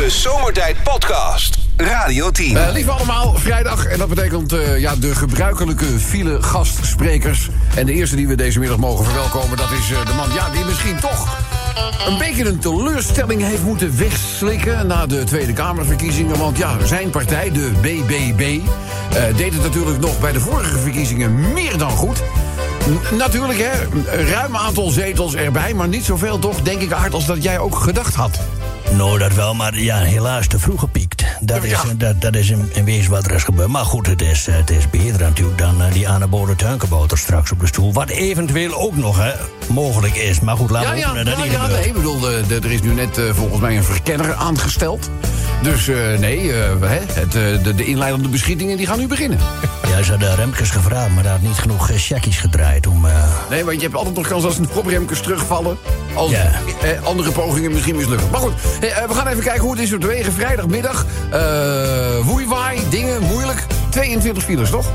De Zomertijd Podcast. Radio 10. Uh, lieve allemaal, vrijdag. En dat betekent uh, ja, de gebruikelijke file gastsprekers. En de eerste die we deze middag mogen verwelkomen... dat is uh, de man ja, die misschien toch een beetje een teleurstelling heeft moeten wegslikken... na de Tweede Kamerverkiezingen. Want ja, zijn partij, de BBB, deed het natuurlijk nog bij de vorige verkiezingen meer dan goed... Natuurlijk, hè. Een ruim aantal zetels erbij, maar niet zoveel toch, denk ik, Aard, als dat jij ook gedacht had. Nou, dat wel, maar ja, helaas te vroeg gepiekt. Dat is, dat, dat is in, in wezen wat er is gebeurd. Maar goed, het is, het is beter natuurlijk dan uh, die anabole tuinkebouter straks op de stoel. Wat eventueel ook nog hè, mogelijk is. Maar goed, laten we ja, ja, dat ja, niet ja, nee, ik bedoel, de, de, er is nu net uh, volgens mij een verkenner aangesteld. Dus uh, nee, het, de, de inleidende beschietingen die gaan nu beginnen. Ja, ze hadden Remkes gevraagd, maar daar had niet genoeg checkies gedraaid om... Nee, want je hebt altijd nog kans als op Remkes terugvallen... als ja. andere pogingen misschien mislukken. Maar goed, we gaan even kijken hoe het is op de wegen. Vrijdagmiddag. Woeiwaai, dingen, moeilijk. 22 files, toch?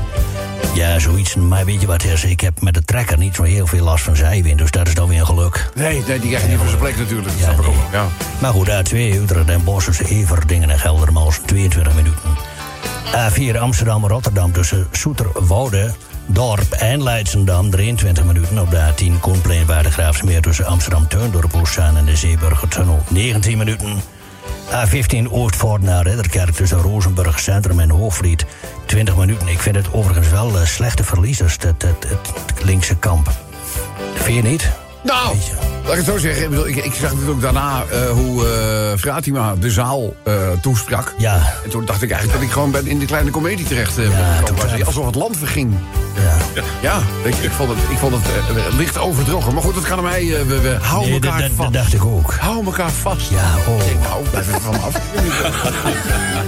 Ja, zoiets. Maar weet je wat is? Ik heb met de trekker niet zo heel veel last van zijwind. Dus dat is dan weer een geluk. Nee, nee die krijg je niet van zijn plek natuurlijk. Ja, nee. ja. Maar goed, A2, Utrecht en Bosch, Everdingen en Geldermals, 22 minuten. A4 Amsterdam-Rotterdam tussen Soeterwoude... Dorp en Leidsendam, 23 minuten op de A10 Koenplein Waardegraafsmeer tussen Amsterdam Teundorp Oostzaan en de Zeeburgertunnel, 19 minuten. A15 Oostvoort naar Ridderkerk tussen Rozenburg Centrum en Hoogvliet, 20 minuten. Ik vind het overigens wel uh, slechte verliezers, het, het, het, linkse kamp. Vind je niet? Nou, laat ik het zo zeggen. Ik, bedoel, ik, ik zag natuurlijk daarna uh, hoe uh, Fratima de zaal uh, toesprak. Ja. En toen dacht ik eigenlijk dat ik gewoon ben in die kleine komedie terecht ja, was. Alsof het land verging. Ja, ja ik, ik, vond het, ik vond het licht overdrogen. Maar goed, dat kan aan mij. we, we houden nee, elkaar dat, vast. Dat dacht ik ook. Hou elkaar vast. Ja, oh. Ik nou, blijf er van af.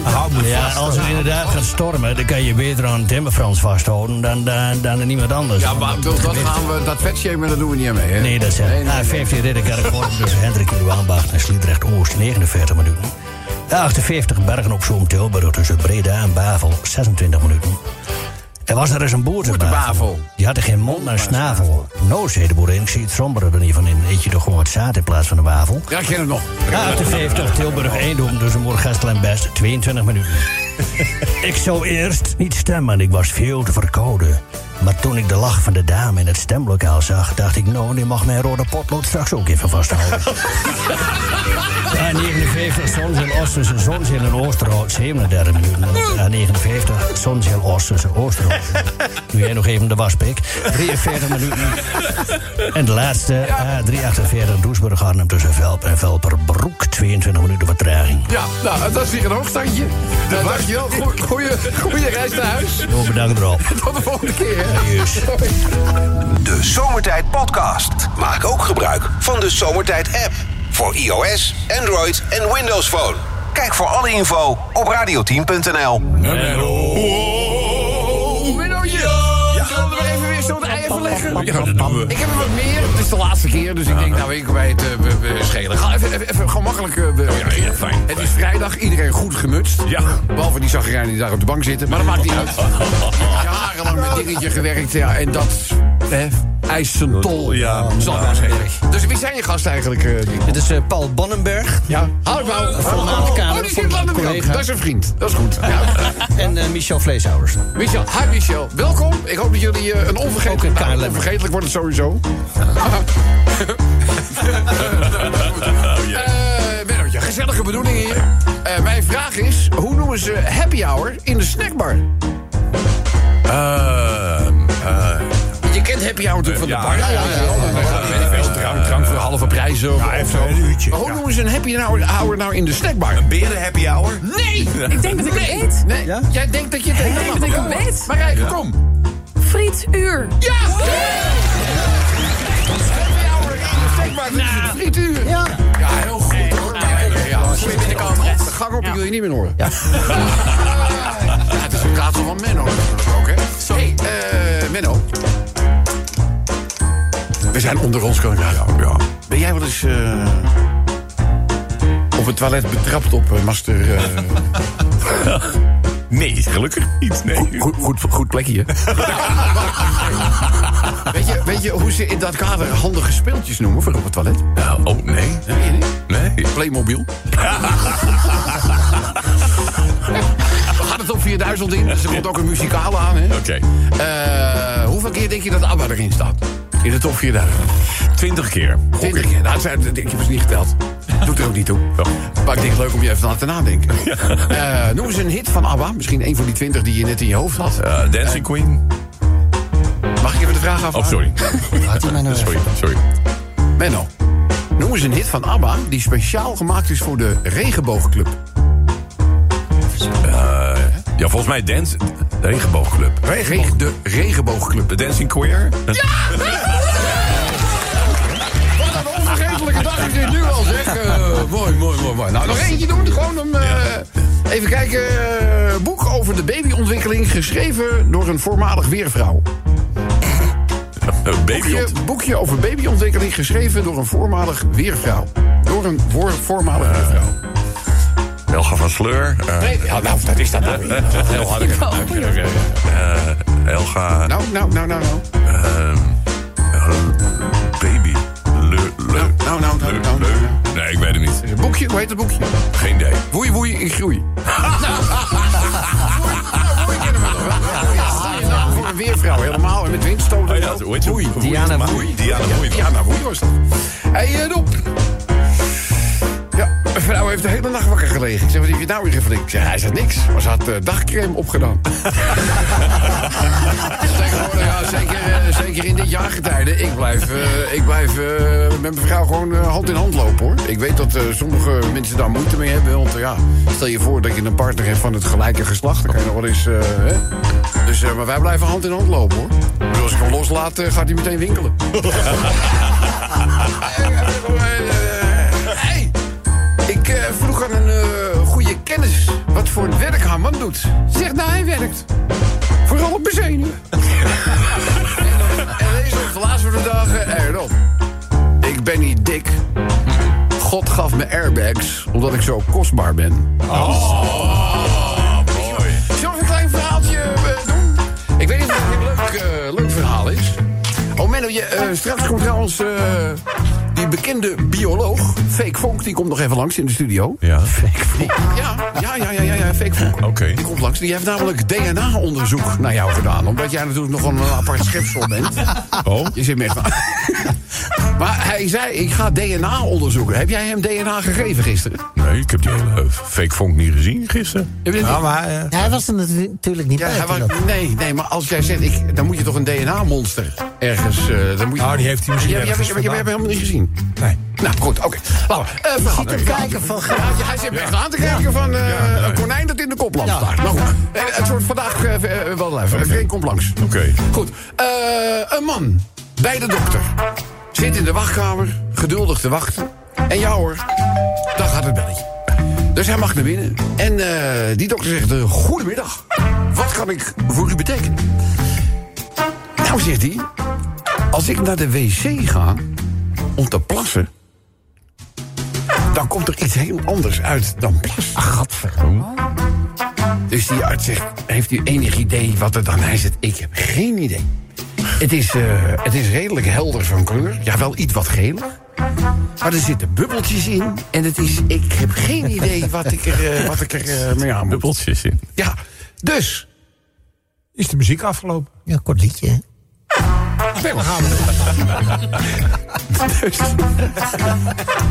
Hou me ja, als het inderdaad gaat stormen, dan kan je beter aan Timmerfrans vasthouden dan, dan, dan aan iemand anders. Ja, maar dat, dat gaan we, dat vetshamen, dat doen we niet aan mee. Hè? Nee, dat is nee, nee, 15 Ridderkerk tussen Hendrik Waanbach en Sliedrecht Oost, 49 minuten. 58 Bergen op Zoom Tilburg tussen Breda en Bavel, 26 minuten. Er was er eens een boer te Bavel. Die had er geen mond naar snavel. Nou, zei de boerin, ik zie het sombere er niet van in. Eet je toch gewoon wat zaad in plaats van een wafel? Ja, ik ken het nog. 58 Tilburg Eindhoven tussen Moergestel en Best, 22 minuten. ik zou eerst niet stemmen, ik was veel te verkouden. Maar toen ik de lach van de dame in het stemlokaal zag... dacht ik, nou, die mag mijn rode potlood straks ook even vasthouden. ja, 59, Zonzeel Oosterse, Zonzeel en Oosterhout, 37 minuten. Ja, 59, Zonzeel Oosterse, Oosterhout. Doe jij nog even de waspik. 43 minuten. En de laatste, A348, Doesburg Arnhem tussen Velp en Velperbroek. 22 minuten vertraging. Ja, nou, dat is weer een hoogstandje. Uh, dankjewel. Goeie, goeie reis naar huis. Nou, bedankt erop. Tot de volgende keer. De Zomertijd Podcast. Maak ook gebruik van de Zomertijd app. Voor iOS, Android en Windows Phone. Kijk voor alle info op radioteam.nl. Zullen we even weer zo de ei even leggen? Ja, dat doen we. Ik heb er wat meer. Het is de laatste keer, dus ik denk, nou, ik bij het uh, we schelen. Ga even, even, even gewoon makkelijk. Uh, we, oh, ja, ja, fijn, het is vrijdag, iedereen goed gemutst. Ja. Behalve die zaggerijnen die daar op de bank zitten. Maar dat maakt niet uit. Jarenlang met dingetje gewerkt, ja, en dat eh, eist zijn tol. Ja. Zal maar zeggen. Dus wie zijn je gast eigenlijk? Uh, Dit is uh, Paul Bonnenberg. Ja. Hou het nou. Voormalig kamer. Oh, die zit aan de kant. Dat is een vriend. Dat is goed. Ja. En uh, Michel Vleeshouders. Michel, hi Michel. Welkom. Ik hoop dat jullie uh, een onvergetelijk... Nou, onvergetelijk wordt het sowieso. Mennootje, gezellige bedoeling hier. Uh, mijn vraag is, hoe noemen ze happy hour in de snackbar? Je kent happy hour natuurlijk van de bar. Ja, ja, ja. Drank, drank voor halve prijzen of, Ja, even zo. een uurtje. Maar hoe noemen ze een happy hour, nou in de snackbar? Een beren happy hour? Nee! Ik denk dat ik het weet. Nee, jij denkt dat je het Ik denk dat ik het weet. Marijke, kom. Frietuur. Ja! Is een frituur. Ja. Ja, heel goed hoor. Ja, ja, ja. Moet je? De gang op, ik wil je niet meer horen. Ja. het is een raadsel van Menno natuurlijk ook, hè? hey, eh, Menno. We zijn onder ons, kan ik ja, ja. Ben jij wel eens eh, op het toilet betrapt op eh, master... eh, Nee, gelukkig niet. Nee. Goed, goed, goed plekje. weet, je, weet je hoe ze in dat kader handige speeltjes noemen voor op het toilet? Nou, oh, nee. Nee, niet? Nee. Playmobil. 4000 in. Dus er komt ook een muzikale aan, hè? Oké. Hoeveel keer denk je dat ABBA erin staat? In de top 4000. 20 keer. 20 keer. Nou, het zijn, ik heb ze niet geteld. Doet er ook niet toe. Maar ik denk het leuk om je even te laten nadenken. Eh, noem eens een hit van ABBA. Misschien een van die 20 die je net in je hoofd had. Eh, Dancing Queen. Mag ik even de vraag af? Oh, sorry. Laat hij mij nou Sorry, sorry. Menno. Noem eens een hit van ABBA die speciaal gemaakt is voor de Regenboogclub. Ja, volgens mij Dance... De Regenboogclub. Reg- de Regenboogclub. De Dancing Queer. Wat een onvergetelijke dag is dit nu al, zeg. Eh, mooi, mooi, mooi, mooi. Nou, nog eentje doen, gewoon om... eh, Even kijken. eh, boek over de babyontwikkeling, geschreven door een voormalig weervrouw. Boekje, boekje over babyontwikkeling, geschreven door een voormalig weervrouw. Door een voor, voormalig weervrouw. Helga van Sleur. eh, Nee, ja, nou, dat is dat nou weer. Is heel hard. eh, Helga... Nou, nou, nou, nou, nou. ehm, eh, baby. Le, le, Nou, nou, nou, nou, nou. Nee, ik weet het niet. Een boekje, hoe heet het boekje? Geen idee. Woei, woei, ik groei. Nou weervrouw helemaal en met windstoten. Oh ja, hoe heet ze? Woei. Diana Woei. Diana Woei. Nou, was dat. Hé, hey, uh, Ja, een vrouw heeft de hele nacht wakker gelegen. Ik zeg, wat heb je nou weer geflikt? Ik zeg, hij zegt niks. Maar ze had eh, dagcreme opgedaan. Tegenwoordig, ja, zeker, eh, zeker in dit jaargetijde. Ik blijf, eh, ik blijf met mijn vrouw gewoon hand in hand lopen, hoor. Ik weet dat sommige mensen daar moeite mee hebben. Want ja, stel je voor dat je een partner hebt van het gelijke geslacht. Dan kan je nog wel eens... hè? Dus, maar wij blijven hand in hand lopen, hoor. Dus als ik hem loslaat, gaat hij meteen winkelen. Eh, vroeg aan een eh, goede kennis wat voor werk haar man doet. Ze Zegt, nou, hij werkt. Vooral op bezenuwen. en, en deze laatste van de dagen erop. Ik ben niet dik. God gaf me airbags, omdat ik zo kostbaar ben. Oh, mooi. Zullen we een klein verhaaltje eh, doen? Ik weet niet of het een leuk, eh, leuk verhaal is. Oh Menno, je, eh, straks komt trouwens eh, die bekende bioloog, Fake Vonk, die komt nog even langs in de studio. Ja. Die- ja, ja, ja, ja, ja, ja Fake Vonk. Oké. Die komt langs. Die heeft namelijk DNA-onderzoek naar jou gedaan. Omdat jij natuurlijk nog een apart schepsel bent. Oh? Je zit van... maar hij zei, ik ga DNA onderzoeken. Heb jij hem DNA gegeven gisteren? Nee, ik heb die hele fake vonk niet gezien gisteren. Heb je dat niet? maar, eh, hij was er natu- natuurlijk niet Ja, bij. hij toen was- dat- nee, nee, maar als jij zegt, ik, dan moet je toch een DNA-monster ergens... eh, dan moet je, Nou, die heeft hij misschien Ja, ja, ergens ja, maar je hebt hem helemaal niet gezien. Nee. Nou, goed, oké. Laten we. Eh, verhaal. Ziet hem kijken van... Ja, ja, hij zit echt aan te kijken van eh, een konijn dat in de koplamp Ja. staat. Nou goed, Eh, het wordt vandaag eh, eh, wel even. Geen komt langs. Oké. Goed. Eh, een man bij de dokter. Zit in de wachtkamer, geduldig te wachten. En ja hoor, dan gaat het belletje. Dus hij mag naar binnen. En eh, die dokter zegt, eh, goedemiddag. Wat kan ik voor u betekenen? Nou, zegt hij, als ik naar de wc ga om te plassen... dan komt er iets heel anders uit dan plassen. Ach, gadverdamme. Dus die arts zegt, heeft u enig idee wat er dan... Hij zegt, ik heb geen idee. Het is, eh, het is redelijk helder van kleur. Ja, wel iets wat geler. Maar er zitten bubbeltjes in. En het is, ik heb geen idee wat ik er, eh, wat ik er eh, mee aan moet. Bubbeltjes in. Ja, dus... Is de muziek afgelopen? Ja, kort liedje. hè? Gaan we. Dus,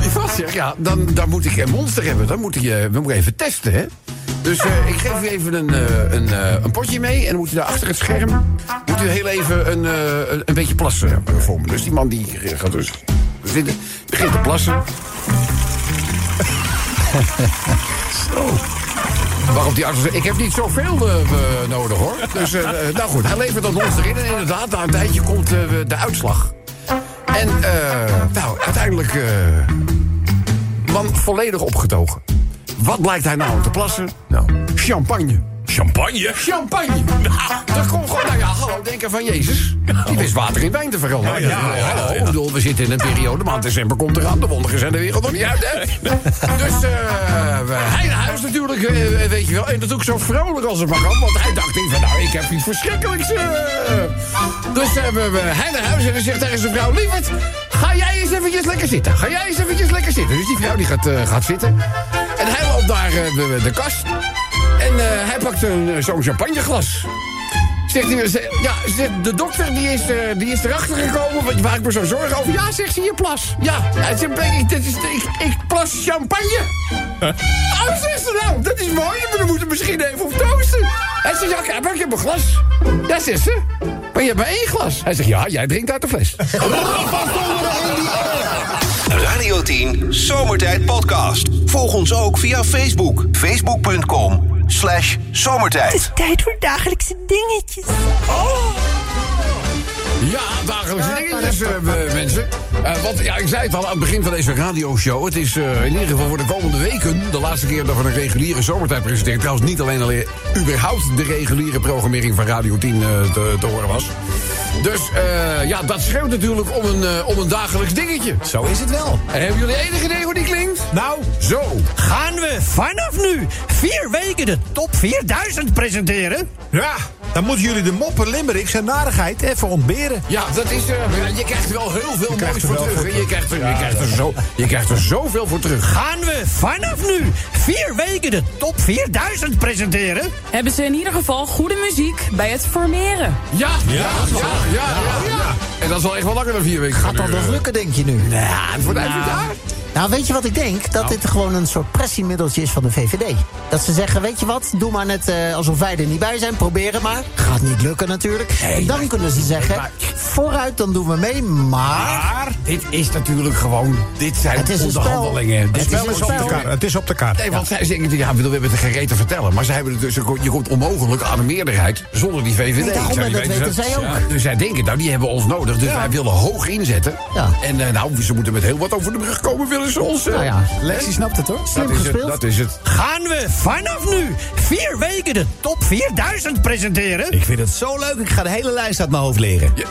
die vast zegt, ja, dan, dan moet ik een monster hebben. Dan moet ik, je dan moet ik even testen, hè. Dus eh, ik geef u even een, eh, een, eh, een potje mee. En dan moet u daar achter het scherm... moet u heel even een, eh, een, beetje plassen eh, voor me. Dus die man die gaat dus zitten, begint te plassen. Zo. Waarop die arts ik heb niet zoveel eh, eh, nodig hoor. Dus eh, eh, nou goed, hij levert dat monster in. En inderdaad, na een tijdje komt eh, de uitslag. En eh, nou, uiteindelijk... eh, man volledig opgetogen. Wat blijkt hij nou te plassen? Nou, champagne. Champagne? Champagne! Dat komt gewoon, nou ja, hallo, denken van Jezus. Die wist water in wijn te veranderen. Ja, ja, hallo, ik bedoel, we zitten in een periode, maand december komt eraan. De wonderen zijn de wereld nog niet uit, hè? Dus eh, we- hij naar huis natuurlijk, eh, weet je wel. En dat ook zo vrolijk als het maar kan. Want hij dacht niet van, nou, ik heb iets verschrikkelijks. eh. Dus eh, we, we- hij naar huis en dan zegt tegen zijn vrouw... Lieverd, ga jij eens eventjes lekker zitten. Ga jij eens eventjes lekker zitten. Dus die vrouw die gaat, gaat zitten. En hij loopt de, de kast. En eh, hij pakt een, eh, zo'n champagneglas. Zegt hij, ja, zegt, de dokter die is, eh, die is erachter gekomen, want waar ik me zo zorgen over. Ja, zegt ze, je plas. Ja, hij zegt, ik, dit is, ik, ik plas champagne. Oh, zegt ze nou, dat is mooi, maar we moeten misschien even op toosten. Hij zegt, ja, kijk, maar ik heb een glas. Ja, zegt ze, maar je hebt maar één glas. Hij zegt, ja, jij drinkt uit de fles. Radio 10 Zomertijd Podcast. Volg ons ook via Facebook. Facebook.com slash zomertijd. Tijd voor dagelijkse dingetjes. Ja, dagelijkse dingetjes, eh, mensen. Eh, want ja, ik zei het al aan het begin van deze radioshow. Het is eh, in ieder geval voor de komende weken de laatste keer dat we een reguliere zomertijd presenteren. Trouwens, niet alleen, alleen überhaupt de reguliere programmering van Radio 10 eh, te, te horen was. Dus eh, ja, dat schreeuwt natuurlijk om een, eh, om een dagelijks dingetje. Zo is het wel. En hebben jullie enig idee hoe die klinkt? Nou, Zo. Gaan we vanaf nu vier weken de top 4000 presenteren? ja, dan moeten jullie de moppen, limericks en narigheid even ontberen. Ja, dat is. eh, je krijgt er wel heel veel moois er voor wel terug. voor. Je krijgt er, je, krijgt er zo, je krijgt er zoveel voor terug. Gaan we vanaf nu vier weken de top 4000 presenteren? Hebben ze in ieder geval goede muziek bij het formeren. Ja, ja, ja, ja, ja, ja. En dat is al echt wel langer dan vier weken. Gaat dat nog lukken, denk je nu? Ja, het wordt het jaar. Nou, weet je wat ik denk? Dat dit gewoon een soort pressiemiddeltje is van de VVD. Dat ze zeggen, weet je wat, doe maar net eh, alsof wij er niet bij zijn. Probeer het maar. Gaat niet lukken natuurlijk. en dan kunnen ze zeggen, maar- vooruit, dan doen we mee. Maar Maar dit is natuurlijk gewoon. Dit zijn Het is een spel. onderhandelingen. Het Dit is op de kaart. Het is op de kaart. Nee, want zij denken, ja, we hebben het geen te vertellen. Maar zij hebben het dus, je komt onmogelijk aan de meerderheid zonder die VVD. Nee, daarom, dat weten, weten zij ook. Ja, dus zij denken, nou, die hebben ons nodig. Dus wij willen hoog inzetten. Ja. En eh, nou, ze moeten met heel wat over de brug komen, willen ze ons. Nou ja, Lexie snapt het hoor. dat slim het. gespeeld. Dat is het. Gaan we vanaf nu vier weken de top 4000 presenteren? Ik vind het zo leuk, ik ga de hele lijst uit mijn hoofd leren.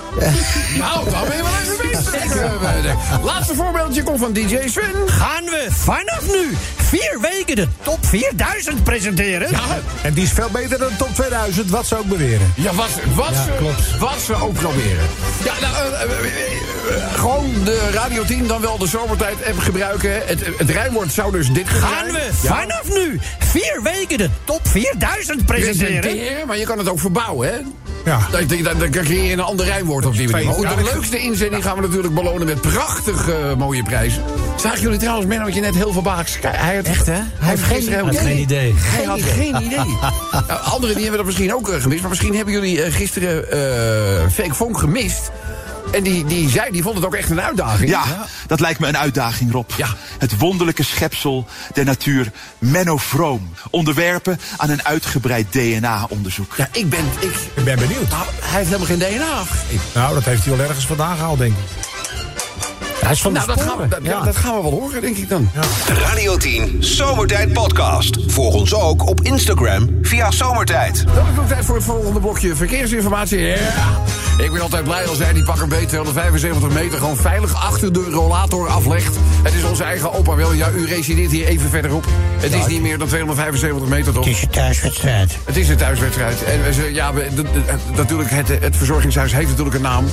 Nou, dan ben je wel even bezig. Eh, Laatste voorbeeldje komt van DJ Sven. Gaan we vanaf nu vier weken de top 4000 presenteren? Ja, En die is veel beter dan de top 2000, wat ze ook beweren. ja wat, wat, ze, klopt. wat ze ook proberen. Ja, nou, eh, eh, gewoon de Radio 10 dan wel de zomertijd app gebruiken. Het, het rijwoord zou dus dit Gaan zijn. we Ja. vanaf nu vier weken de top 4000 presenteren? Presenteren, maar je kan het ook verbouwen, hè? Ja. Dan, dan, dan creëer je een ander rijmwoord op die manier. Maar goed, de leukste inzending gaan we natuurlijk belonen met prachtig eh, mooie prijzen. Zagen jullie trouwens, Menno, dat je net heel verbaasd... Hij had, Echt, hè? Hij heeft gisteren Had geen idee. Hij had geen idee. Nou, anderen die hebben dat misschien ook eh, gemist. Maar misschien hebben jullie gisteren eh Fake Vonk gemist. En die, die zei, die vond het ook echt een uitdaging. Ja, dat lijkt me een uitdaging, Rob. Ja. Het wonderlijke schepsel der natuur, Menno Vroom. Onderwerpen aan een uitgebreid DNA-onderzoek. Ja, ik ben... Ik, Ik ben benieuwd. nou, hij heeft helemaal geen DNA. Nou, dat heeft hij wel ergens vandaan gehaald, denk ik. Hij is van de Nou, dat gaan, we, dat, ja, dat gaan we wel horen, denk ik dan. Radio 10 Zomertijd Podcast. Volg ons ook op Instagram via Zomertijd. Dan is het ook tijd voor het volgende blokje verkeersinformatie. Ja. Ik ben altijd blij als hij die pak een B 275 meter gewoon veilig achter de rollator aflegt. Het is onze eigen opa wel. Ja, u resideert hier even verderop. Het is niet meer dan 275 meter toch? Het is je thuiswedstrijd. Het is een thuiswedstrijd. En we, ja, we, de- de- natuurlijk, het, het verzorgingshuis heeft natuurlijk een naam.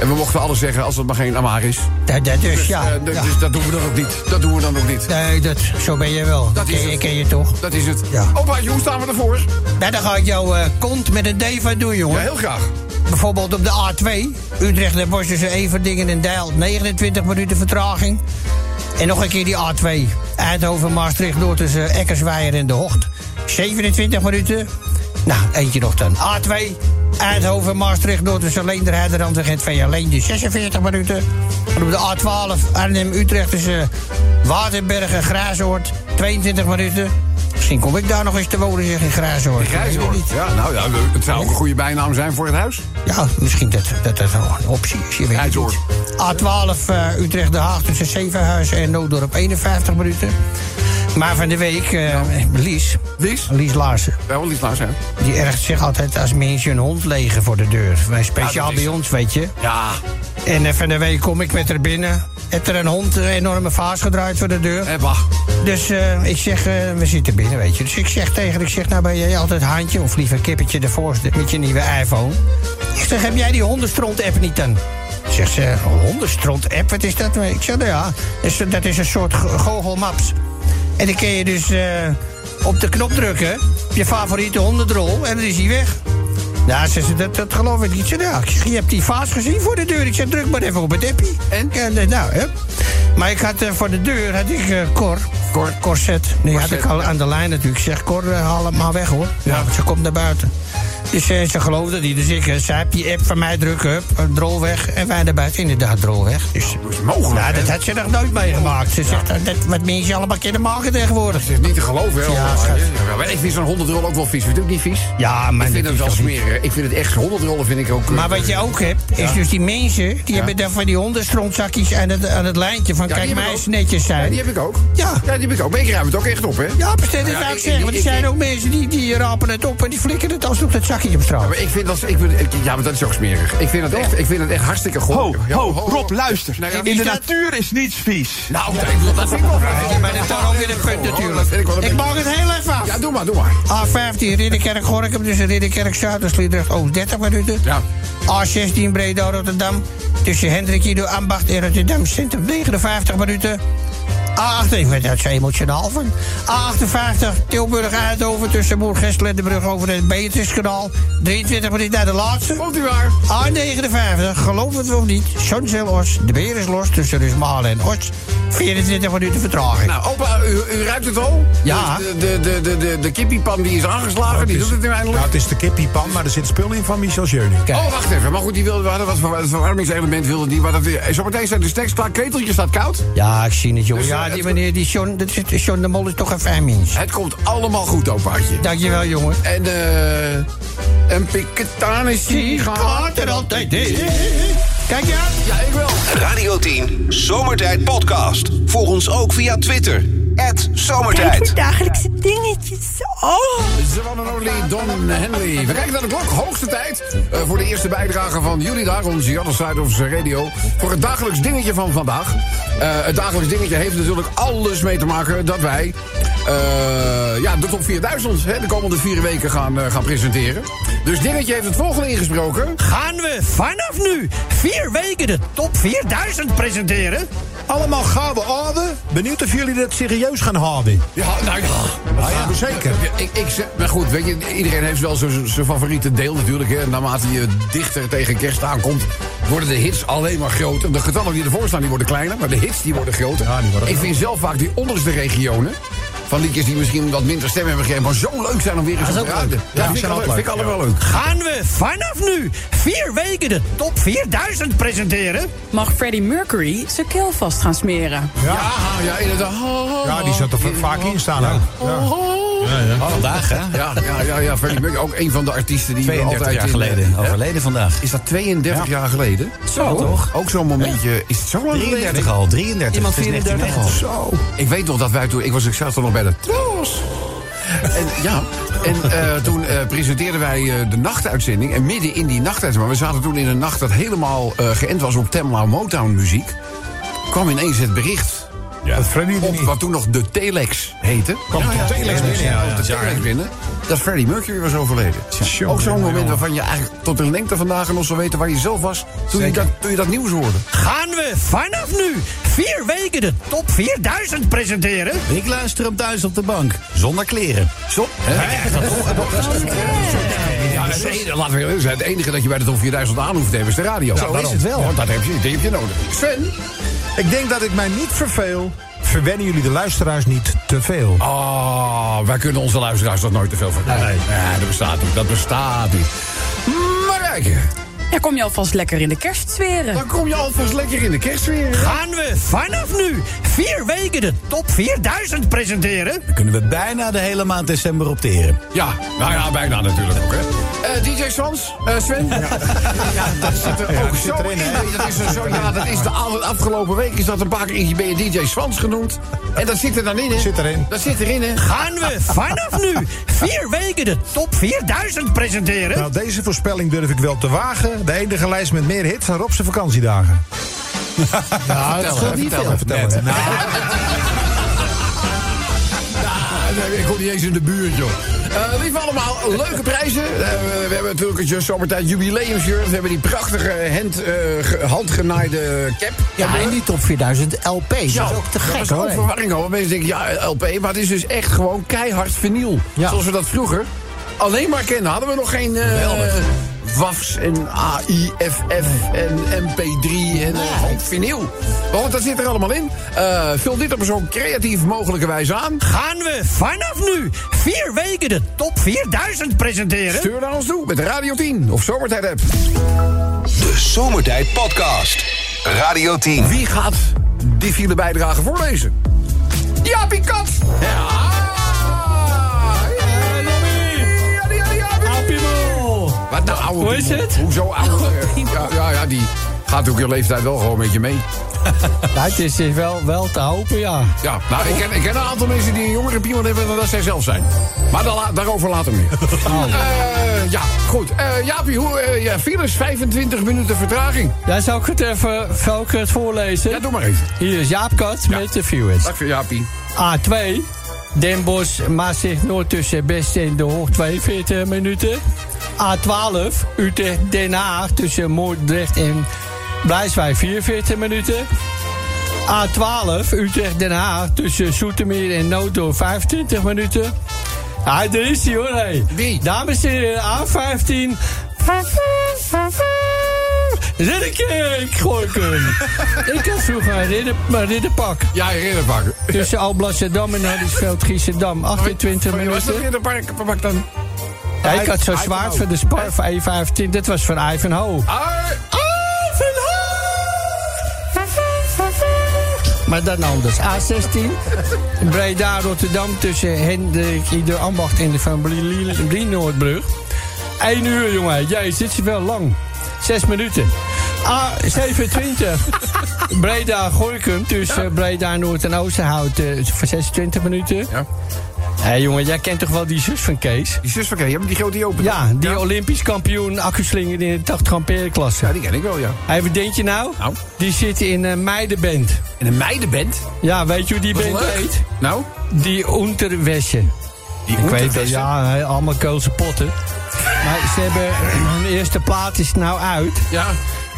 En we mochten alles zeggen als het maar geen Amar is. Dat, dat dus, ja. Dus dat doen we dan ook niet. Dat doen we dan ook niet. Nee, dat, zo ben je wel. Dat is ken, je- het. ken je toch? Dat is het. Ja. Opaatje, hoe staan we ervoor? Nou, dan ga ik jouw eh, kont met een D van doen, Ja, jongen. heel graag. Bijvoorbeeld op de A2. Utrecht en Bosch tussen Everdingen en Deil. 29 minuten vertraging. En nog een keer die A2. Eindhoven, Maastricht, door tussen Eckersweijer en De Hocht. 27 minuten. Nou, eentje nog dan. A2. Eindhoven, Maastricht, door tussen Leender, Heiderland en Gent alleen. Dus 46 minuten. En op de A12. Arnhem, Utrecht tussen Waterberg en Graasoord. 22 minuten. Misschien kom ik daar nog eens te wonen, zeg in Graasoord. Grijshoor. Ja, nou ja, het zou ook een goede bijnaam zijn voor het huis. Ja, misschien dat dat, dat wel een optie is. Je weet het Grijshoor. niet. A12 eh, Utrecht-Den Haag tussen Zevenhuizen en Nooddorp 51 minuten. Maar van de week, eh, Lies, Lies? Lies Laarsen, Wel, Lies Laars, hè? die ergt zich altijd als mensen een hond legen voor de deur. Wij speciaal Ja, bij ons, weet je. Ja. En eh, van de week kom ik met haar binnen. Heeft er een hond een enorme vaas gedraaid voor de deur. Eh, wacht. Dus eh, ik zeg, we zitten binnen, weet je. Dus ik zeg tegen ik zeg, nou ben jij altijd handje... of liever kippetje de voorste met je nieuwe iPhone. Ik zeg, heb jij die hondenstront-app niet dan? Zegt ze, hondenstront-app, wat is dat? Ik zeg, nou ja, dat is een soort go- goochelmaps. En dan kun je dus... eh, op de knop drukken. Op je favoriete hondendrol. En dan is hij weg. Nou, ze zei, dat, dat geloof ik niet. Ze nou, je hebt die vaas gezien voor de deur. Ik zei, druk maar even op het appie. En? eh, nou, hè. Maar ik had eh, voor de deur, had ik eh, Cor. Cor. Corset. Nee, had ik al aan de lijn natuurlijk. Ik zeg, Cor, haal hem maar weg, hoor. Ja, want ze komt naar buiten. Dus eh, ze geloofde niet. Dus ik zei, die app van mij hup, een drol weg. En wij buiten, inderdaad, drol weg. Dus, Dat is mogelijk, nou, dat hè? had ze nog nooit meegemaakt. Ze zegt, dat, dat wat mensen allemaal kunnen maken tegenwoordig. Het is niet te geloven, hè? Ja? Ja, maar ik vind zo'n honderdrol ook wel vies. Vind je het ook niet vies? Ja, maar ik vind dat het wel smerig. Ik vind het echt, honderdrollen vind ik ook... eh, Maar wat je ook hebt, is dus die mensen... die hebben dan van die hondenstroontzakjes aan het, aan het lijntje van... Ja, die kijk, ik mij netjes Ja, zijn. die heb ik ook. Ja. Ja, die heb ik ook. Maar ik ruim het ook echt op, hè? Ja, besteed dat Ja, zou ik ik- zeggen. Want er ik- zijn ik- ook mensen die, die rapen het op... en die flikken het alsnog dat zakje op straat. Maar ik vind dat... Ik ik- ja, maar dat is ook smerig. Ik vind het echt, ik vind het echt hartstikke goed. Ho, Ja, ho, Rob, luister. Nou ja, In wie de dat? natuur is niets vies. Nou, dat, dat vind ik wel Ja, maar dat ook weer een punt Dat natuurlijk. vind ik mag het heel even af. Ja, doe maar, doe maar. A15 Ridderkerk Gorkum, dus Ridderkerk Zuidersliedrecht Oost 30 minuten. Ja. A16 Breda Rotterdam, tussen Hendrik Ido Ambacht en Rotterdam Centrum 59 minuten. A8, ik werd daar zo emotionaal van. A58 Tilburg Eindhoven tussen Moergestel en de brug over het Beatriskanaal. 23 minuten naar de laatste. Komt u waar? A59, geloof het of niet, Zonzel Os, de beer is los tussen Rusmalen en Os. 24 minuten vertraging. Nou, opa, u, u ruikt het al? Ja. De, de, de, de, de, de kippiepan die is aangeslagen, die is- doet het nu eindelijk. Nou, het is de kippiepan, maar er zit spul in van Michel Jeuning. Oh, wacht even. Maar goed, die wilde, we hadden wat verwarmingselement wilde die. Maar dat, eh, zometeen staat de tekst klaar. Keteltje staat koud. Ja, ik zie het, jongen. Dus, eh, ja, die het- meneer, die John, dat is, John de Mol is toch een fijn mens. Het komt allemaal goed, opaatje. Dankjewel, jongen. En, eh... Een piketanissie Gaat er altijd in. Kijk je aan? Ja, ik wel. Radio 10 Zomertijd Podcast. Volg ons ook via Twitter. Tijd Zomertijd. voor dagelijkse dingetjes. Oh. The one and only Don Henley. We kijken naar de klok. Hoogste tijd eh, voor de eerste bijdrage van jullie daar, onze Other Side of Radio. Voor het dagelijks dingetje van vandaag. Eh, het dagelijks dingetje heeft natuurlijk alles mee te maken dat wij... eh, ja, de top 4000 hè, de komende vier weken gaan, eh, gaan presenteren. Dus dingetje heeft het volgende ingesproken. Gaan we vanaf nu vier weken de top 4000 presenteren? Allemaal gouden orde. Benieuwd of jullie dat serieus gaan houden. Ja, nou ja. Gaan we zeker. Ik, ik, zeg- maar goed, weet je, iedereen heeft wel zijn zijn favoriete deel natuurlijk. Hè. Naarmate je dichter tegen kerst aankomt, worden de hits alleen maar groter. De getallen die ervoor staan, die worden kleiner, maar de hits die worden groter. Ja, die worden ik vind zelf vaak die onderste regionen... van liedjes die misschien wat minder stem hebben gegeven... maar zo leuk zijn om weer eens te leuk. Ja, Ja, vind, ik vind ik allemaal leuk. Gaan we vanaf nu vier weken de top 4000 presenteren? Mag Freddie Mercury zijn keel vast gaan smeren? Ja, ja, inderdaad. Ja, die zat er vaak in staan. ook. Ja. Vandaag, hè? Ja, ja, ja, ja Freddie Mercury, ook een van de artiesten die 32 altijd... jaar geleden. eh, hè? Overleden vandaag. Is dat 32 jaar geleden? Zo, toch? Ook zo'n momentje. Is het zo lang 33 geleden? al, 33. Iemand Het is 34 al. 1990. Ik weet nog dat wij toen... Ik was ik zat toen nog bij En ja, en eh, toen eh, presenteerden wij eh, de nachtuitzending. En midden in die nachtuitzending... Maar we zaten toen in een nacht dat helemaal geënt was op Tamla Motown muziek. kwam ineens het bericht... Dat Freddy Op wat toen nog de Telex heette. Kwam de Telex binnen, ja, de ja. Telex binnen. Dat Freddie Mercury was overleden. Ook zo'n moment waarvan je eigenlijk tot de lengte vandaag nog zal weten waar je zelf was. Toen, je dat, toen je dat nieuws hoorde. Gaan we vanaf nu vier weken de top 4000 presenteren? Ik luister hem thuis op de bank. Zonder kleren. Zo, hè? Ja, het enige, laten we eerlijk zijn. Het enige dat je bij de top 4000 aan hoeft te hebben is de radio. Zo is het wel. Want dat heb je, die heb je nodig. Sven? Ik denk dat ik mij niet verveel. Verwennen jullie de luisteraars niet te veel. Oh, wij kunnen onze luisteraars toch nooit te veel vertellen. Nee. dat bestaat niet. Dat bestaat niet. Maar kijk, Ja, kom je alvast lekker in de kerstsferen. dan kom je alvast lekker in de kerstsfeer. Gaan we vanaf nu vier weken de top 4000 presenteren? Dan kunnen we bijna de hele maand december opteren. Ja, nou ja, bijna natuurlijk ook, hè. Eh, DJ Swans, eh, Sven? Ja. dat zit er ook zit zo erin, in. Dat is er zo, ja, dat is de af- afgelopen week is dat een paar keer ben je DJ Swans genoemd. En dat zit er dan in, hè? Zit erin. Dat zit erin, hè? Gaan we vanaf nu vier weken de top 4000 presenteren? Nou, deze voorspelling durf ik wel te wagen. De enige lijst met meer hits dan Rob zijn vakantiedagen. Ja, dat scheelt niet veel. Vertel. Nou, ik kom niet eens in de buurt, joh. Eh lieve allemaal, leuke prijzen. Eh, we hebben natuurlijk het zomertijd jubileumshirt. We hebben die prachtige hand, eh, ge- handgenaaide cap. Ja, en die top 4000 LP. Ja, dat is ook te dat gek, was ook hoor. verwarring hoor. Mensen denken, ja, LP, maar het is dus echt gewoon keihard vinyl. Ja. Zoals we dat vroeger alleen maar kenden. Hadden we nog geen eh WAFs en AIFF en MP3 en gewoon vinyl. Want dat zit er allemaal in. Eh, vul dit op een zo creatief mogelijke wijze aan. Gaan we vanaf nu vier weken de top 4000 presenteren? Stuur naar ons toe met Radio 10 of Zomertijd app. De Zomertijd Podcast. Radio 10. Wie gaat die file bijdrage voorlezen? Jaapie Kat! Ja! Wat nou, oude Hoe is het? Hoezo oude? Ja, ja, ja, die gaat ook je leeftijd wel gewoon met je mee. Nou, het is wel, wel te hopen, ja. Ja, nou, ik ken, ik ken een aantal mensen die een jongere piemel hebben dan dat zij zelf zijn. Maar daar la- daarover later meer. Eh, ja, goed. Eh Jaapie, hoe, eh, ja, files 25 minuten vertraging. Ja, zou ik het even zou ik het voorlezen? Ja, doe maar even. Hier is Jaap Kat met de viewers. Dank voor Jaapie. A2, Den Bosch, Maastricht Noord tussen Best en De Hoog 42 minuten. A12, Utrecht Den Haag tussen Moordrecht en Blijswijk 44 minuten. A12, Utrecht Den Haag tussen Zoetermeer en Noodorp 25 minuten. Ah, daar is hij hoor, hé. Wie? Dames en heren, A15. Ridderkerk, gooi ik hem. Ik had vroeger een ridder, een ridderpak. Ja, herinnerpak. Tussen Alblasserdam en Hardingsveld, Giessendam, 28 Was dat minuten. herinnerpak pak dan? Ja, ik had zo Ivanhoe. zwaard voor de spar van E15. Dat was van Ivanhoe. Ah, Maar dan anders. A16. Breda, Rotterdam tussen Hendrik, Ieder Ambacht en de Van Noordbrug. 1 uur, jongen. Jij zit je wel lang. 6 minuten. A27. Breda, Gorkum tussen Breda, Noord en Oosterhout eh, voor 26 minuten. Ja. Hé jongen, jij kent toch wel die zus van Kees? Die zus van Kees, die grote die open. Ja, die Olympisch kampioen accuslinger in de 80 ampère klasse. Ja, die ken ik wel, ja. Hé, wat denk je nou? Nou? Die zit in een meidenband. In een meidenband? Ja, weet je hoe die band heet? Nou? Die Unterwäsche. Die Ik weet het, ja, allemaal Keulse potten. Maar ze hebben, hun eerste plaat is nou uit. Ja.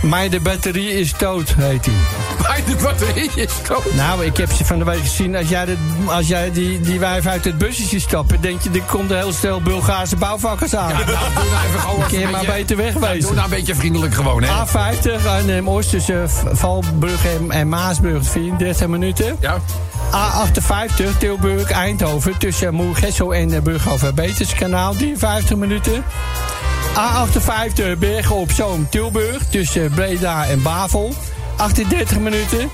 Maar de batterie is dood, heet die. Maar de batterie is dood. Nou, ik heb ze van de week gezien. Als jij, de, als jij die, die wijf uit het busje ziet stappen... denk je, er komt een heel stel Bulgaarse bouwvakkers aan. Ja, nou, doe nou even gewoon Kun je even maar een beter wegwezen. Doe nou een beetje vriendelijk gewoon, hè. A50, Arnhem-Oost tussen V- Valbrug en, en Maasburg, 34 minuten. Ja. A58, Tilburg, Eindhoven tussen Moergestel en eh, Burghoven Beterskanaal, 53 minuten. A58, Bergen op Zoom, Tilburg tussen Breda en Bavel, 38 minuten.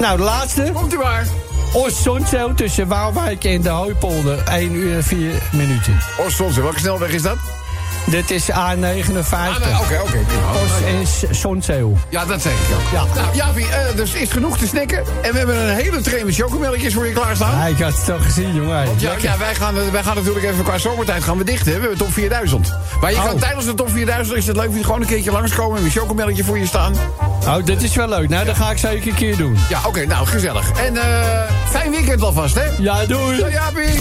Nou, de laatste. Komt u maar. Oost-Zonzeel tussen Waalwijk en de Hooipolder, 1 uur en 4 minuten. Oostfront, welke snelweg is dat? Dit is A59. Ah, nee, Oké, oké. en Zonzeel. Ja, dat zeg ik ook. Ja. Nou, Jaapie, eh, dus is genoeg te snacken. En we hebben een hele tray met chocomelkjes voor je klaarstaan. Ja, ik had het al gezien, jongen. Ja, ja wij, gaan, wij gaan natuurlijk even qua zomertijd gaan we dicht. Hè? We hebben top 4000. Maar je Oh. kan tijdens de top 4000, is het leuk, gewoon een keertje langskomen en een chocomelletje voor je staan. Oh, dit is wel leuk. Nou, dat ga ik zeker een keer doen. Ja, oké, nou, gezellig. En eh fijn weekend alvast, hè? Ja, doei. Doei, Jaapie.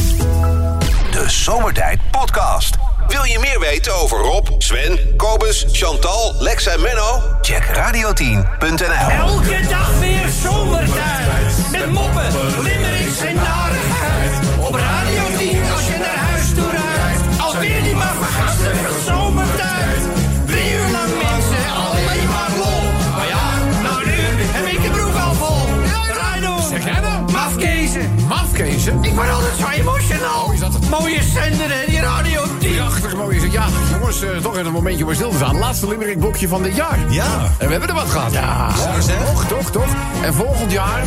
De Zomertijd Podcast. Wil je meer weten over Rob, Sven, Kobus, Chantal, Lex en Menno? Check radio10.nl. Elke dag weer zomertijd. Met moppen, limmerings en narigheid. Op Radio 10 als je naar huis toe rijdt. Alweer die maar vergasten zomertijd. Drie uur lang mensen, alleen maar lol. Maar ja, nou nu heb ik de broek al vol. Rijden. Zeg jij nou? Mafkezen. Mafkezen? Ik word altijd zo emotional. Oh, is dat het? Mooie zender hè, die Radio 10. Prachtig mooi is het. Ja, jongens, eh, toch even een momentje om stil te staan. Laatste Limerick blokje van dit jaar. Ja. En we hebben er wat gehad. Ja, toch, toch, toch. En volgend jaar,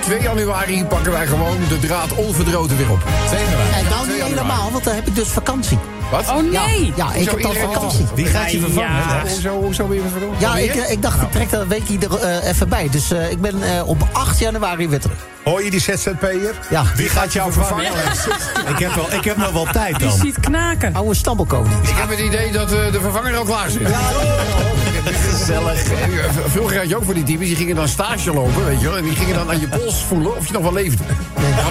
2 januari, pakken wij gewoon de draad onverdroten weer op. En dan niet helemaal, want dan heb ik dus vakantie. Wat? Oh nee! Ja, ik heb dan iedereen vakantie. Wie gaat je Ja, vervangen? ja. Hoezo, hoezo weer verdomme? Ja, ik, ik dacht, ik trek dat weekje er eh, even bij. Dus eh, ik ben eh, op 8 januari weer terug. Hoor je die ZZP'er? Ja. Wie gaat jou vervangen? Ik heb, wel, ik heb nog wel tijd Die dan. ziet knaken. Oude stampelkoning. Ik heb het idee dat de vervanger al klaar zit. Gezellig. Vroeger had je ook voor die types, die gingen dan stage lopen, weet je wel. En die gingen dan aan je pols voelen of je nog wel leefde.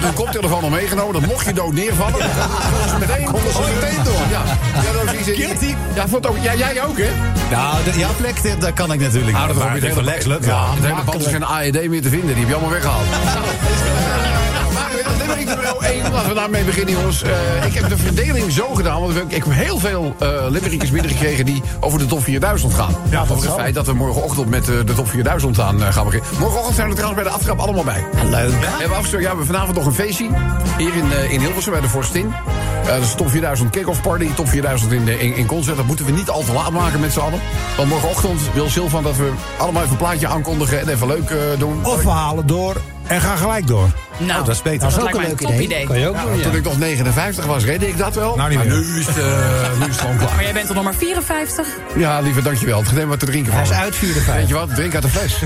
Had hun koptelefoon al meegenomen. Dat mocht je dood neervallen. Dan konden ze meteen, konden ze meteen door. Ja, ja, dat is Guilty. Ja, vond ook, ja, jij ook, hè? Nou, de, jouw plek, daar kan ik natuurlijk Ah, niet. dat Maar het ja. Het hele pand is geen AED meer te vinden. Die heb je allemaal weggehaald. Maar eh, Limerick nummer 1, laten we daarmee beginnen, jongens. Eh, ik heb de verdeling zo gedaan, want ik heb heel veel eh Limerickers binnengekregen die over de top 4000 gaan. Ja, dat over het feit dat we morgenochtend met eh, de top 4000 aan gaan beginnen. Morgenochtend zijn we trouwens bij de aftrap allemaal bij. Leuk. We hebben afgesproken, ja, we hebben vanavond nog een feestje. Hier in, in Hilversum bij de Forstin. Eh, dat is de top 4000 kick-off party. Top 4000 in, in, in concert. Dat moeten we niet al te laat maken met z'n allen. Want morgenochtend wil Sylvan dat we allemaal even een plaatje aankondigen. En even leuk doen. Of we halen door en gaan gelijk door. Nou, Oh, dat is beter. Dat is ook een leuk idee. Kan je ook doen, Toen ik nog 59 was, redde ik dat wel. Nou, niet maar meer. nu is, het, eh, nu is het gewoon Maar klaar. jij bent toch nog maar 54? Ja, lieve, dankjewel. Het even wat te drinken Hij van is me. uit 54. Weet je wat? Drink uit de fles.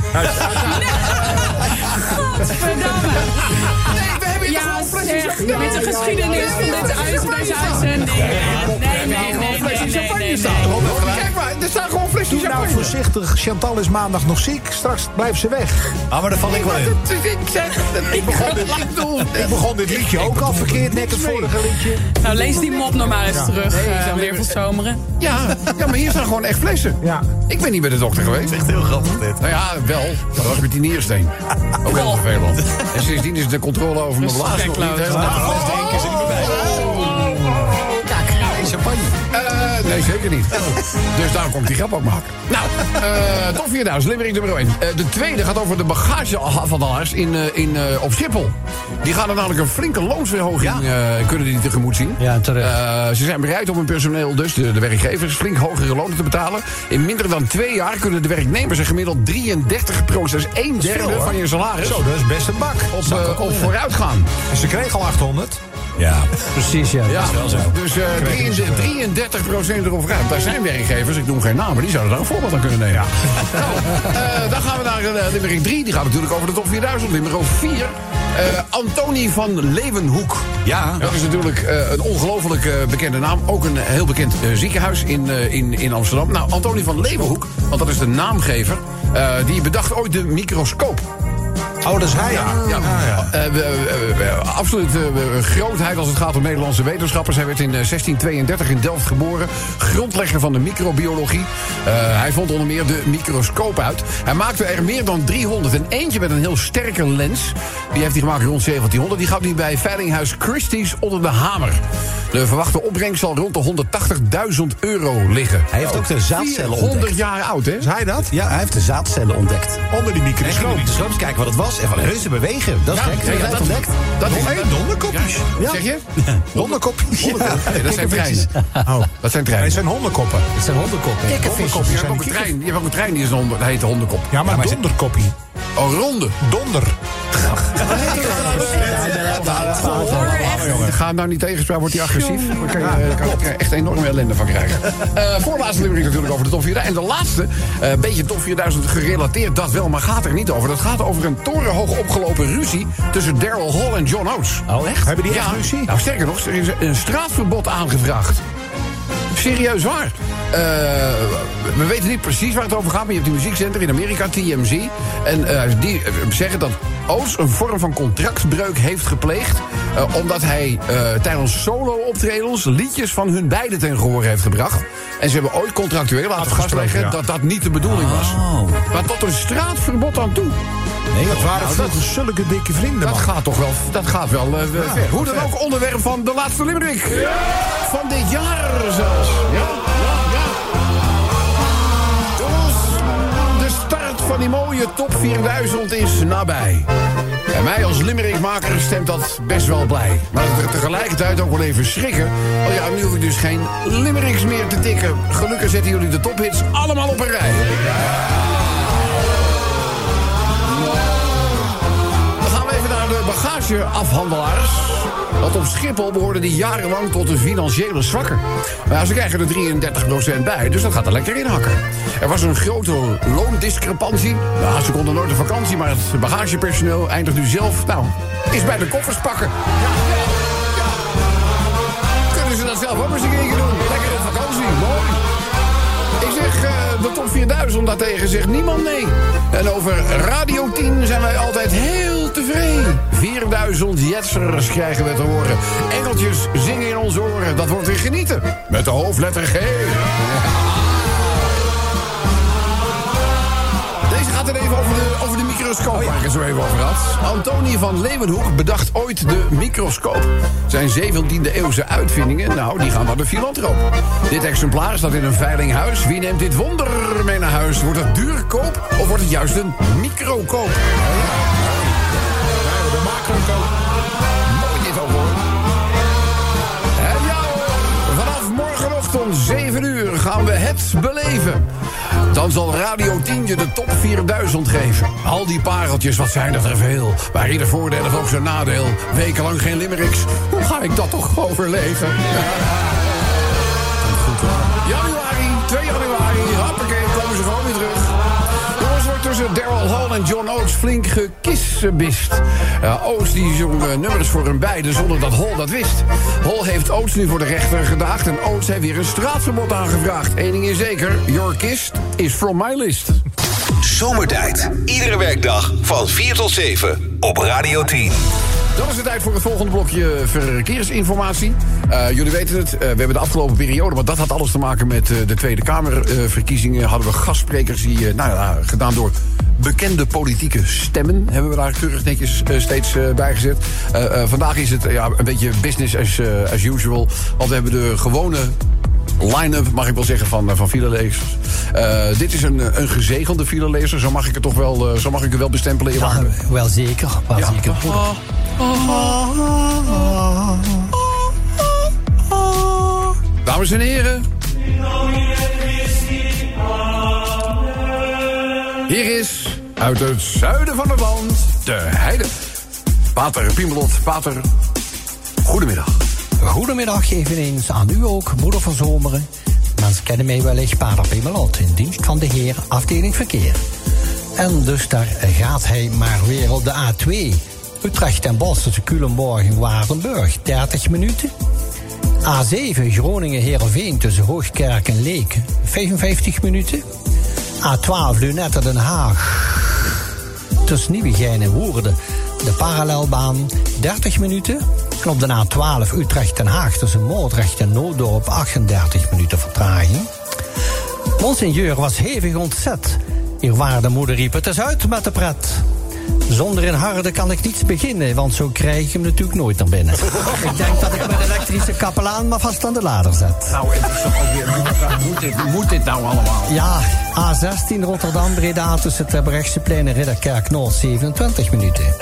Ja, zeg, met de geschiedenis van dit uit, deze uitzending. Nee, nee, nee, nee, nee, nee, nee, nee. Kijk maar, er staan gewoon flesjes Doe nou champagne. voorzichtig. Chantal is maandag nog ziek. Straks blijft ze weg. Ah, maar daar val ik wel in. Dat Ik zeg, ik begon dit Ik begon dit liedje ook al verkeerd, net het vorige liedje. Nou, lees die mop nog maar eens terug, Nee, eh, weer van zomeren. Ja, ja, maar hier staan gewoon echt flessen. Ja. Ik ben niet bij de dokter geweest. Echt heel grappig dit. Nou ja, wel. Dat was met die niersteen. Ook heel vervelend. En sindsdien is de controle over mijn blaas nog niet helemaal... nee, zeker niet. Dus daarom kon ik die grap ook maken. Nou, eh top 4000, Limerick nummer 1. de tweede gaat over de bagageafhandelaars in, eh, in, eh, op Schiphol. Die gaan er namelijk een flinke loonsverhoging eh, kunnen die tegemoet zien. Ja, terecht. Eh, ze zijn bereid om hun personeel, dus de, de werkgevers, flink hogere lonen te betalen. In minder dan twee jaar kunnen de werknemers er gemiddeld 33 procent, een derde van je salaris, Zo, dat is best een bak. op, eh, op vooruit gaan. En ze kreeg al 800. Ja. Precies, ja. Ja, wel zo. dus eh, 33, 33 procent erop vooruit. Daar zijn werkgevers, ik noem geen namen, die zouden daar een voorbeeld aan kunnen nemen. Nou, eh, dan gaan we naar uh, Limerick 3. Die gaat natuurlijk over de top 4000. Limerick 4. eh Antoni van Leeuwenhoek. Ja. Dat is natuurlijk eh, een ongelooflijk eh, bekende naam. Ook een heel bekend eh, ziekenhuis in, eh, in, in Amsterdam. Nou, Antoni van Leeuwenhoek, want dat is de naamgever... eh, die bedacht ooit de microscoop. Oh, dat is hij. Ja. Ja, Eh, absoluut eh, grootheid als het gaat om Nederlandse wetenschappers. Hij werd in eh, 1632 in Delft geboren. Grondlegger van de microbiologie. Eh, hij vond onder meer de microscoop uit. Hij maakte er meer dan 300. En eentje met een heel sterke lens. Die heeft hij gemaakt rond 1700. Die gaat nu bij Veilinghuis Christie's onder de hamer. De verwachte opbrengst zal rond de 180.000 euro liggen. Hij heeft ook de zaadcellen 100 ontdekt. jaar oud, hè? Is hij dat? Ja, hij heeft de zaadcellen ontdekt. Onder die microscoop. microscoop kijken wat het was. En van heus, ze bewegen. Dat is Ja, gek. ja, ja, dat- ontdekt. Dat is Hey, donderkopjes. Ja. Zeg je? Donderkopjes. Ja. Nee, dat zijn treinen. Oh. Dat zijn Nee, treinen. het zijn hondenkoppen. Het zijn hondenkoppen. Hondenkoppen Je hebt zijn ook die een trein, je hebt ook een trein die is een hond, dat heet de hondenkop. Ja, maar maar donderkoppie. Oh, ronde. Donder. Ga hem nou niet tegenspraak, wordt hij agressief. Daar kan je, daar kan je echt enorme ellende van krijgen. Eh voorlaatste limerick natuurlijk over de top 4000. En de laatste, eh, een beetje top 4000 gerelateerd, dat wel, maar gaat er niet over. Dat gaat over een torenhoog opgelopen ruzie tussen Daryl Hall en John Oates. Oh, echt? Hebben die echt Ja, ruzie? nou sterker nog, er is een straatverbod aangevraagd. Serieus waar. Eh, we weten niet precies waar het over gaat, maar je hebt die muziekcenter in Amerika, TMZ. En eh, die eh, zeggen dat Oos een vorm van contractbreuk heeft gepleegd. omdat hij tijdens solo-optredens liedjes van hun beiden ten gehoor heeft gebracht. En ze hebben ooit contractueel laten vastleggen ja. dat dat niet de bedoeling was. Oh. Maar tot een straatverbod aan toe. Nee, Dat waren Nou, vroeger zulke dikke vrienden, Dat man. gaat toch wel, dat gaat wel eh, ver. Hoe dan ook, onderwerp van de laatste limerick. Van dit jaar zelfs. Ja, ja, ja. Jongens, de start van die mooie top 4000 is nabij. En mij als limerickmaker stemt dat best wel blij. Maar te- tegelijkertijd ook wel even schrikken. Oh ja, nu hoef ik dus geen limericks meer te tikken. Gelukkig zetten jullie de tophits allemaal op een rij. Bagageafhandelaars. Want op Schiphol behoorden die jarenlang tot de financiële zwakker. Maar ja, ze krijgen er 33% bij, dus dat gaat er lekker in hakken. Er was een grote loondiscrepantie. Ja, ze konden nooit op vakantie, maar het bagagepersoneel eindigt nu zelf... Nou, is bij de koffers pakken. Kunnen ze dat zelf ook eens een keer doen? Lekker op vakantie, mooi. Ik zeg, eh, de top 4000 daartegen zegt niemand nee. En over Radio 10 zijn wij altijd heel tevreden. 4000 jetsers krijgen we te horen. Engeltjes zingen in onze oren. Dat wordt weer genieten. Met de hoofdletter G. Deze gaat er even over de, over de microscoop, waar ik het zo even over had. Antonie van Leeuwenhoek bedacht ooit de microscoop. Zijn 17e eeuwse uitvindingen, nou, die gaan naar de filantroop. Dit exemplaar staat in een veilinghuis. Wie neemt dit wonder mee naar huis? Wordt het duurkoop of wordt het juist een microkoop? Beleven. Dan zal Radio 10 je de top 4000 geven. Al die pareltjes, wat zijn dat er veel. Waar ieder voordeel heeft ook zijn nadeel. Wekenlang geen limericks. Hoe ga ik dat toch overleven? Januari, 2 januari, hoppakee, komen ze gewoon weer terug. Tussen Daryl Hall en John Oates flink gekissebist. Ja, Oates die zong eh, nummers voor hun beiden zonder dat Hall dat wist. Hall heeft Oates nu voor de rechter gedaagd... en Oates heeft weer een straatverbod aangevraagd. Eén ding is zeker, your kist is from my list. Zomertijd. Iedere werkdag van 4 tot 7 op Radio 10. Dan is het tijd voor het volgende blokje verkeersinformatie. Eh, jullie weten het, eh, we hebben de afgelopen periode... want dat had alles te maken met eh, de Tweede Kamerverkiezingen... hadden we gastsprekers die, eh, nou ja, gedaan door bekende politieke stemmen... hebben we daar keurig netjes eh, steeds eh, bij gezet. Eh, eh, vandaag is het ja, een beetje business as, as usual. Want we hebben de gewone line-up, mag ik wel zeggen, van, van filelezers. Eh, dit is een, een gezegende filelezer, zo mag ik het toch wel, eh, zo mag ik het wel bestempelen. Ja, wel zeker. Wel Ja. zeker. Dames en heren. Hier is uit het zuiden van het land de heide. Pater Piemelot, Pater, goedemiddag. Goedemiddag eveneens aan u ook, moeder van Zomeren. Mensen kennen mij wellicht Pater Pimelot in dienst van de heer afdeling verkeer. En dus daar gaat hij maar weer op de A2. Utrecht en Bos tussen Culemborg en Waardenburg, 30 minuten. A7 Groningen-Herenveen tussen Hoogkerk en Leek, 55 minuten. A12 Lunette Den Haag tussen Nieuwegein en Woerden. De parallelbaan 30 minuten. En op de A12 Utrecht-Den Haag tussen Moordrecht en Nooddorp 38 minuten vertraging. Monseigneur was hevig ontzet. Eerwaarde moeder riep het is uit met de pret. Zonder in harde kan ik niets beginnen, want zo krijg ik hem natuurlijk nooit naar binnen. ik denk dat ik mijn elektrische kapelaan maar vast aan de lader zet. Nou, het is toch ook weer... Moet dit, moet dit nou allemaal? Ja, A16 Rotterdam-Breda tussen Terbrechtseplein en Ridderkerk Noord 27 minuten.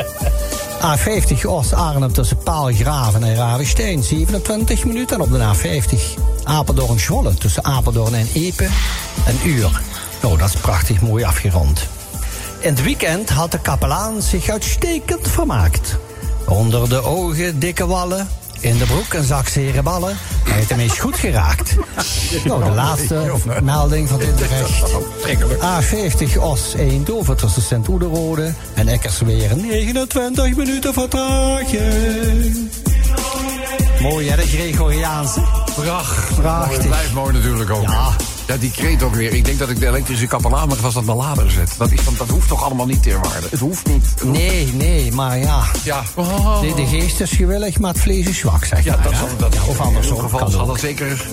A50 Oost-Arnhem tussen Paalgraven en Ravenstein 27 minuten. En op de A50 Apeldoorn-Zwolle tussen Apeldoorn en Epe een uur. Nou, dat is prachtig mooi afgerond. In het weekend had de kapelaan zich uitstekend vermaakt. Onder de ogen dikke wallen, in de broek een zak zere ballen. Hij heeft hem eens goed geraakt. Nou, de laatste melding van dit bericht. A50 Os Eindhoven tussen Sint-Oederode en Eckersweer 29 minuten vertraging. Mooi hè, de Gregoriaanse. Prachtig. Prachtig. Het blijft mooi natuurlijk ook. Ja. Ja, die kreet ook weer. Ik denk dat ik de elektrische kapelaan maar vast aan de lader zet. Dat, is, dan- dat hoeft toch allemaal niet ter waarde? Het hoeft niet. Het hoeft- Nee, nee, maar ja. Ja. De, de geest is gewillig, maar het vlees is zwak, zeg Ja, maar, dat zal, dat, Ja, of In andersom. ieder geval kan zal dat zeker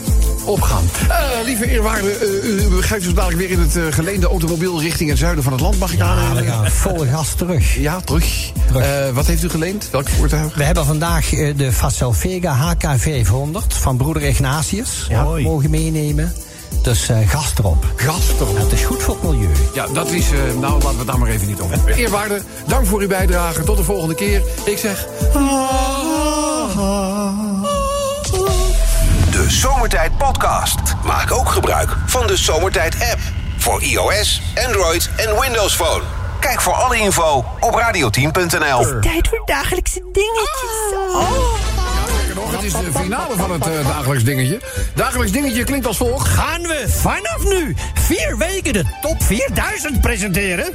opgaan. Eh, lieve eerwaarde, eh, u begrijpt dus dadelijk weer in het eh, geleende automobiel richting het zuiden van het land. Mag ik Ja, we aannemen? gaan vol gas terug. Ja, terug. Terug. Eh, wat heeft u geleend? Welk voertuig? We hebben vandaag de Facel Vega HK500 van broeder Ignatius Ja. mogen meenemen. Dus eh, gas erop. Gas erop. Het is goed voor het milieu. Ja, dat is... eh, nou, laten we het daar maar even niet over hebben. Eerwaarde, dank voor uw bijdrage. Tot de volgende keer. Ik zeg... De Zomertijd Podcast. Maak ook gebruik van de Zomertijd app. Voor iOS, Android en Windows Phone. Kijk voor alle info op radioteam.nl. Tijd voor dagelijkse dingetjes. Oh. Nog. Het is de finale van het eh, dagelijks dingetje. Dagelijks dingetje klinkt als volgt. Gaan we vanaf nu vier weken de top 4000 presenteren?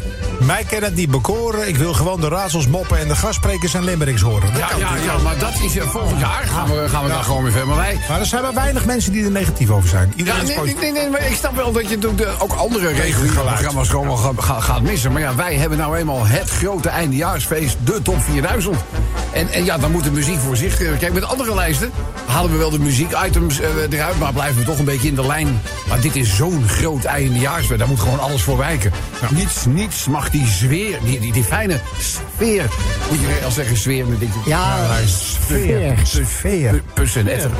Mij kan het niet bekoren. Ik wil gewoon de raadsels moppen en de gastsprekers en limericks horen. Ja, ja, ja, maar dat is eh, volgend jaar. Gaan we, gaan we daar gewoon weer verder. Maar wij, Maar er zijn maar weinig mensen die er negatief over zijn. Ja, Iedereen is nee, nee, nee, maar ik snap wel dat je de- ook andere reguliere programma's gewoon wel ga- ga- gaat missen. Maar ja, wij hebben nou eenmaal het grote eindejaarsfeest, de top 4000. En, en ja, dan moet de muziek voor zich. eh, Kijk, met andere lijsten halen we wel de muziekitems eh, eruit, maar blijven we toch een beetje in de lijn. Maar dit is zo'n groot eindejaarsfeest, daar moet gewoon alles voor wijken. Niets, niets mag die sfeer, die, die, die fijne sfeer, moet je wel zeggen sfeer met dit. Ja, Sfeer. Sfeer. Pus en etter.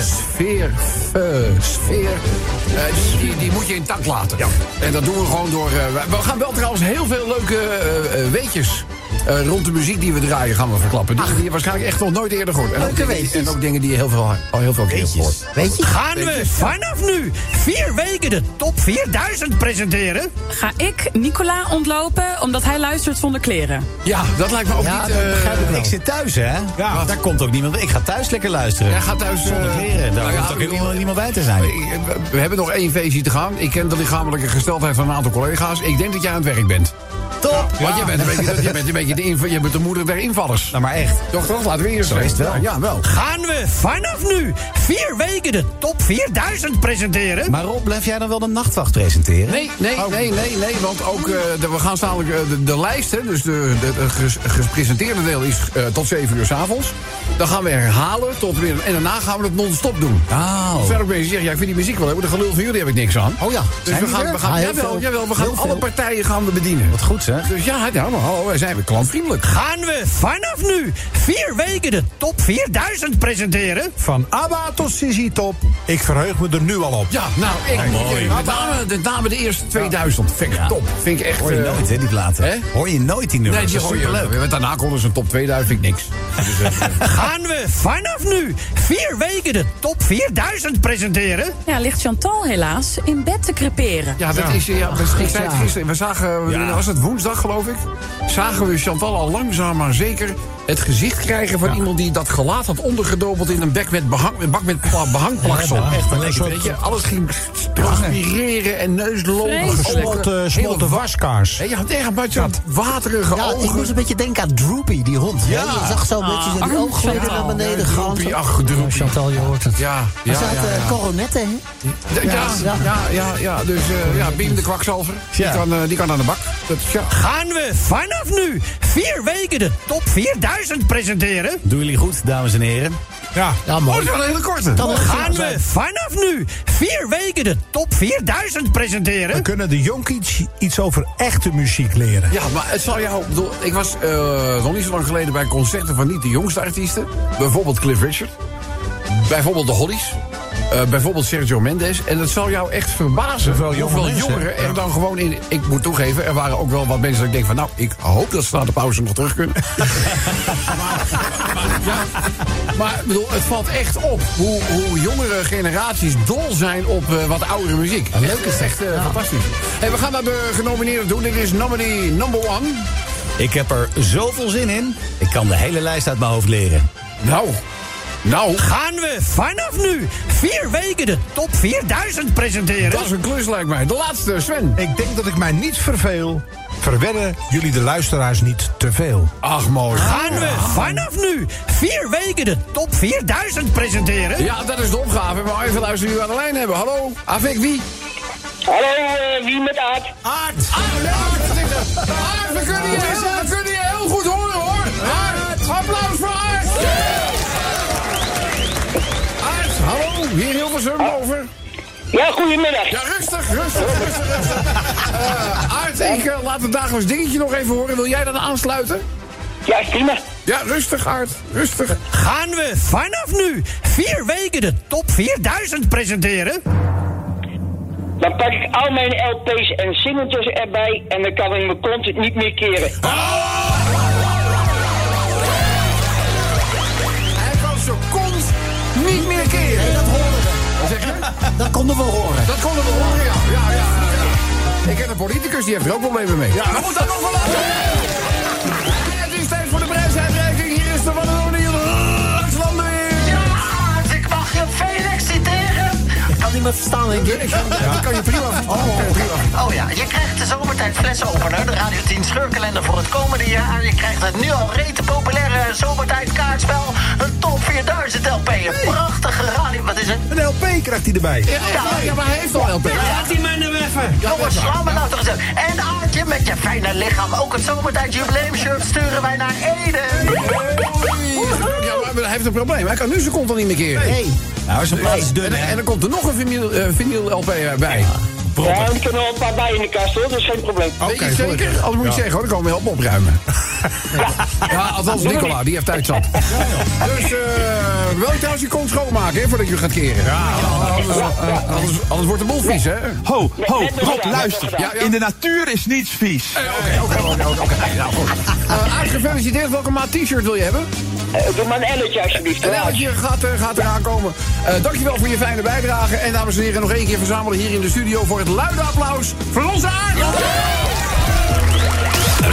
Sfeer. eh, sfeer. Eh, die, die moet je intact laten. En dat doen we gewoon door... we gaan wel trouwens heel veel leuke weetjes... eh, rond de muziek die we draaien gaan we verklappen. Dingen die je waarschijnlijk echt nog nooit eerder gehoord. En ook, Leuke dingen, weetjes. en ook dingen die je heel veel, al heel veel keer hebt gehoord. Weet je? Gaan we vanaf nu vier weken de top 4000 presenteren? Ga ik Nicola ontlopen omdat hij luistert zonder kleren? Ja, dat lijkt me ook Ja, niet... eh, ik zit thuis, hè? Ja. Daar komt ook niemand. Ik ga thuis lekker luisteren. Jij gaat thuis... Zonder eh, kleren. Daar nou ja, hoeft ook niemand, bij te zijn. We hebben nog één feestje te gaan. Ik ken de lichamelijke gesteldheid van een aantal collega's. Ik denk dat jij aan het werk bent. Top! Want je bent een beetje, je bent een beetje de, inv- je bent de moeder der invallers. Nou, maar echt. Toch, toch? Laten we eerst Zo is het wel. Ja, ja, wel. Gaan we vanaf nu vier weken de top 4000 presenteren? Maar Rob, blijf jij dan wel de nachtwacht presenteren? Nee, nee, nee, nee, nee. Want ook, eh, de, we gaan dadelijk eh, de, de lijst, hè, dus de, de, ges- gepresenteerde deel is eh, tot 7 uur s'avonds. Dan gaan we herhalen tot weer. En daarna gaan we het non-stop doen. Oh. Verder ook bezig zeggen, ja, ik vind die muziek wel leuk, maar de gelul van jullie heb ik niks aan. Oh ja. Dus Zijn we die gaan, er? we gaan, Ah, heel jawel, veel. jawel, we gaan Heel alle veel. partijen gaan we bedienen. Wat goed, zeg. Dus ja, ja hallo, wij zijn weer klantvriendelijk. Gaan we vanaf nu vier weken de top 4000 presenteren? Van ABBA tot Sissy Top. Ik verheug me er nu al op. Ja, nou, ik, ik- met, name, met name de eerste 2000 vind ik top. Vind ik echt... Hoor je eh, nooit, hè, die platen. Hè? Hoor je nooit die nummers. Nee, die Dat hoor is je. daarna komt dus een top 2000, vind ik niks. Dus, eh, Gaan we vanaf nu vier weken de top 4000 presenteren? Ja, ligt Chantal helaas in bed te creperen. ja, dat is... Ja, we, ik zei het gisteren. We zagen, was het woensdag geloof ik? Zagen we Chantal al langzaam maar zeker het gezicht krijgen van iemand die dat gelaat had ondergedobeld in een bek met behang, bak met pla- behangplaksel. echt een Weet soort- je, alles ging transpireren en neuslopen. Smolte, smolte waskaars. Hé, je had echt een beetje waterige Ja, ik moest een beetje denken aan Droopy, die hond. Ja. Je zag zo een beetje zijn ooggleden naar beneden gaan. Droepie, ach, droepie. Chantal, je hoort het. Ja, Er ja, zaten ja, ja. coronetten, hè? Ja, ja, ja, ja, ja, dus eh, ja, Biem de kwakzalver, die, Ja. kan, eh, die kan aan de bak. Dat, ja. Gaan we vanaf nu vier weken de top 4000 presenteren? Doen jullie goed, dames en heren? Ja. Ja, Oh, mooi. dat is wel een hele korte. Gaan we vanaf nu vier weken de top 4000 We presenteren? kunnen de jonkies iets over echte muziek leren. Ja, maar het zal jou... Ik was eh, nog niet zo lang geleden bij concerten van niet de jongste artiesten. Bijvoorbeeld Cliff Richard. Bijvoorbeeld de Hollies. Eh, bijvoorbeeld Sergio Mendes. En het zal jou echt verbazen Hoeveel jongeren er dan gewoon in... Ik moet toegeven, er waren ook wel wat mensen dat ik denk van... nou, ik hoop dat ze na de pauze nog terug kunnen. maar, maar, ja, maar bedoel, het valt echt op hoe, hoe jongere generaties dol zijn op eh, wat oudere muziek. Leuk is echt eh, fantastisch. Hey, we gaan naar de genomineerden doen. Dit is nominee number one. Ik heb er zoveel zin in. Ik kan de hele lijst uit mijn hoofd leren. Nou, nou, Gaan we vanaf nu vier weken de top 4000 presenteren? dat is een klus lijkt mij. De laatste, Sven. Ik denk dat ik mij niet verveel. Verwennen jullie de luisteraars niet te veel. Ach, mooi. Gaan we vanaf nu vier weken de top 4000 presenteren? Ja, dat is de opgave. Maar even luisteren wie we aan de lijn hebben. Hallo, avec wie? Hallo, eh, wie met Aard? Aard. Aard, ja, Aard, dat is het. Aard, hier Hilversum over. Ja, goedemiddag. Ja, rustig, rustig, rustig, rustig. Eh, Aard, ik eh, laat het dagelijks dingetje nog even horen. Wil jij dat aansluiten? Ja, prima. Ja, rustig, Aard, rustig. Gaan we vanaf nu vier weken de top 4000 presenteren? Dan pak ik al mijn LP's en singeltjes erbij en dan kan ik mijn kont niet meer keren. Hij kan zijn zeg je? Dat konden we horen. Dat konden we horen, ja. Ja, ja, ja. Ik ken een politicus, die heeft er ook problemen mee. Ja. Maar moet dat nog wel laten. Me verstaan, denk ik. Dat kan je prima verstaan. prima Oh ja, je krijgt de zomertijd flesopener, de Radio 10 scheurkalender voor het komende jaar. Je krijgt het nu al rete populaire zomertijd kaartspel, een top 4000 LP. Een prachtige radio, wat is het? Een LP krijgt hij erbij. Ja, ja, ja, maar hij heeft al LP. Laat die man nou even. Jongens, sla me nou toch eens. En Aartje, met je fijne lichaam, ook het zomertijd jubileumshirt sturen wij naar Ede. Ja, maar hij heeft een probleem. Hij kan nu zijn kont al niet meer keren. Hey. Nou, zijn plaats is dun, En, hè? en dan komt er nog een vinyl, eh, vinyl LP bij. Ja, er kunnen wel een paar bij in de kast hoor, dat is geen probleem. Weet je zeker? Anders moet je zeggen, hoor, dan komen we helpen opruimen. ja, althans Nicola, die heeft tijd zat. Dus eh wil je trouwens je kont schoonmaken hè, voordat je gaat keren? Ja, anders, eh, anders, anders wordt de boel vies, hè? Ho, ho, Rob, luister. In de natuur is niets vies. Oké, oké, oké, oké, oké. Nou, goed. Eh, gefeliciteerd. Welke maat t-shirt wil je hebben? Eh, doe maar een elletje alsjeblieft. Een elletje gaat, gaat eraan komen. Eh, dankjewel voor je fijne bijdrage. En dames en heren, nog één keer verzamelen hier in de studio... voor het luide applaus voor onze Aard.